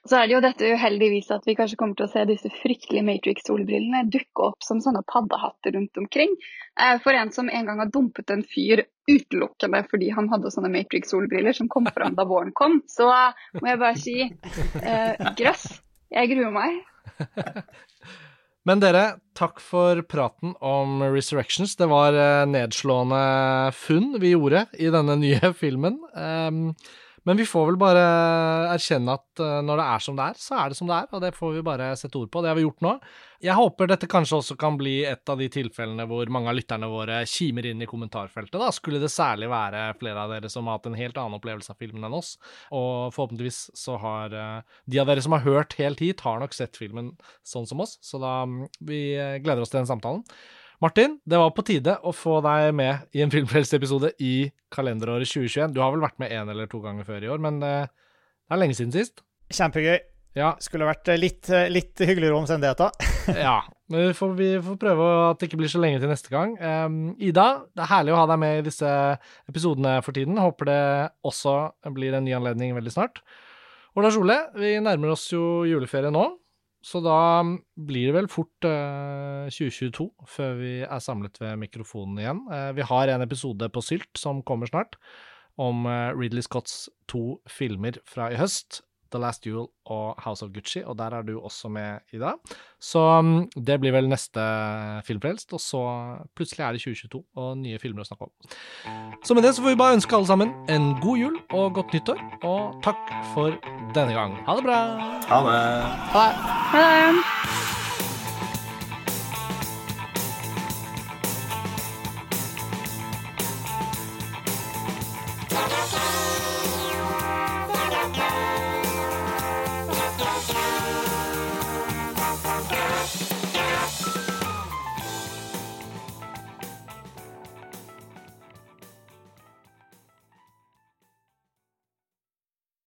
så er det jo dette uheldigvis at vi kanskje kommer til å se disse fryktelige Matrix-solbrillene dukke opp som sånne paddehatter rundt omkring. Eh, For en som en gang har dumpet en fyr utelukkende fordi han hadde sånne Matrix-solbriller som kom fram da våren kom, så må jeg bare si eh, grøss. Jeg gruer meg. Men dere, takk for praten om Resurrections. Det var eh, nedslående funn vi gjorde i denne nye filmen. Ehm, men vi får vel bare erkjenne at eh, når det er som det er, så er det som det er, og det får vi bare sette ord på. Det har vi gjort nå. Jeg håper dette kanskje også kan bli et av de tilfellene hvor mange av lytterne våre kimer inn i kommentarfeltet. Da skulle det særlig være flere av dere som har hatt en helt annen opplevelse av filmen enn oss. Og forhåpentligvis så har eh, de av dere som har hørt helt hit, har nok sett filmen sånn som oss. Så da mm, vi eh, gleder oss til den samtalen. Martin, det var på tide å få deg med i en Filmfrelst-episode i kalenderåret 2021. Du har vel vært med én eller to ganger før i år, men eh, det er lenge siden sist. Kjempegøy. Ja, Skulle vært eh, litt, eh, litt hyggeligere omstendigheter. ja. Men vi får, vi får prøve at det ikke blir så lenge til neste gang. Um, Ida, det er herlig å ha deg med i disse episodene for tiden. Håper det også blir en ny anledning veldig snart. Og Lars Ole, vi nærmer oss jo juleferie nå. Så da blir det vel fort eh, 2022 før vi er samlet ved mikrofonen igjen. Eh, vi har en episode på Sylt som kommer snart, om eh, Ridley Scotts to filmer fra i høst. The Last Duel og House of Gucci, og der er du også med, Ida. Så mm, det blir vel neste Filmfrelst, og så plutselig er det 2022 og nye filmer å snakke om. Så med det så får vi bare ønske alle sammen en god jul og godt nyttår, og takk for denne gang. Ha det bra! Ha det. Ha det. Ha det.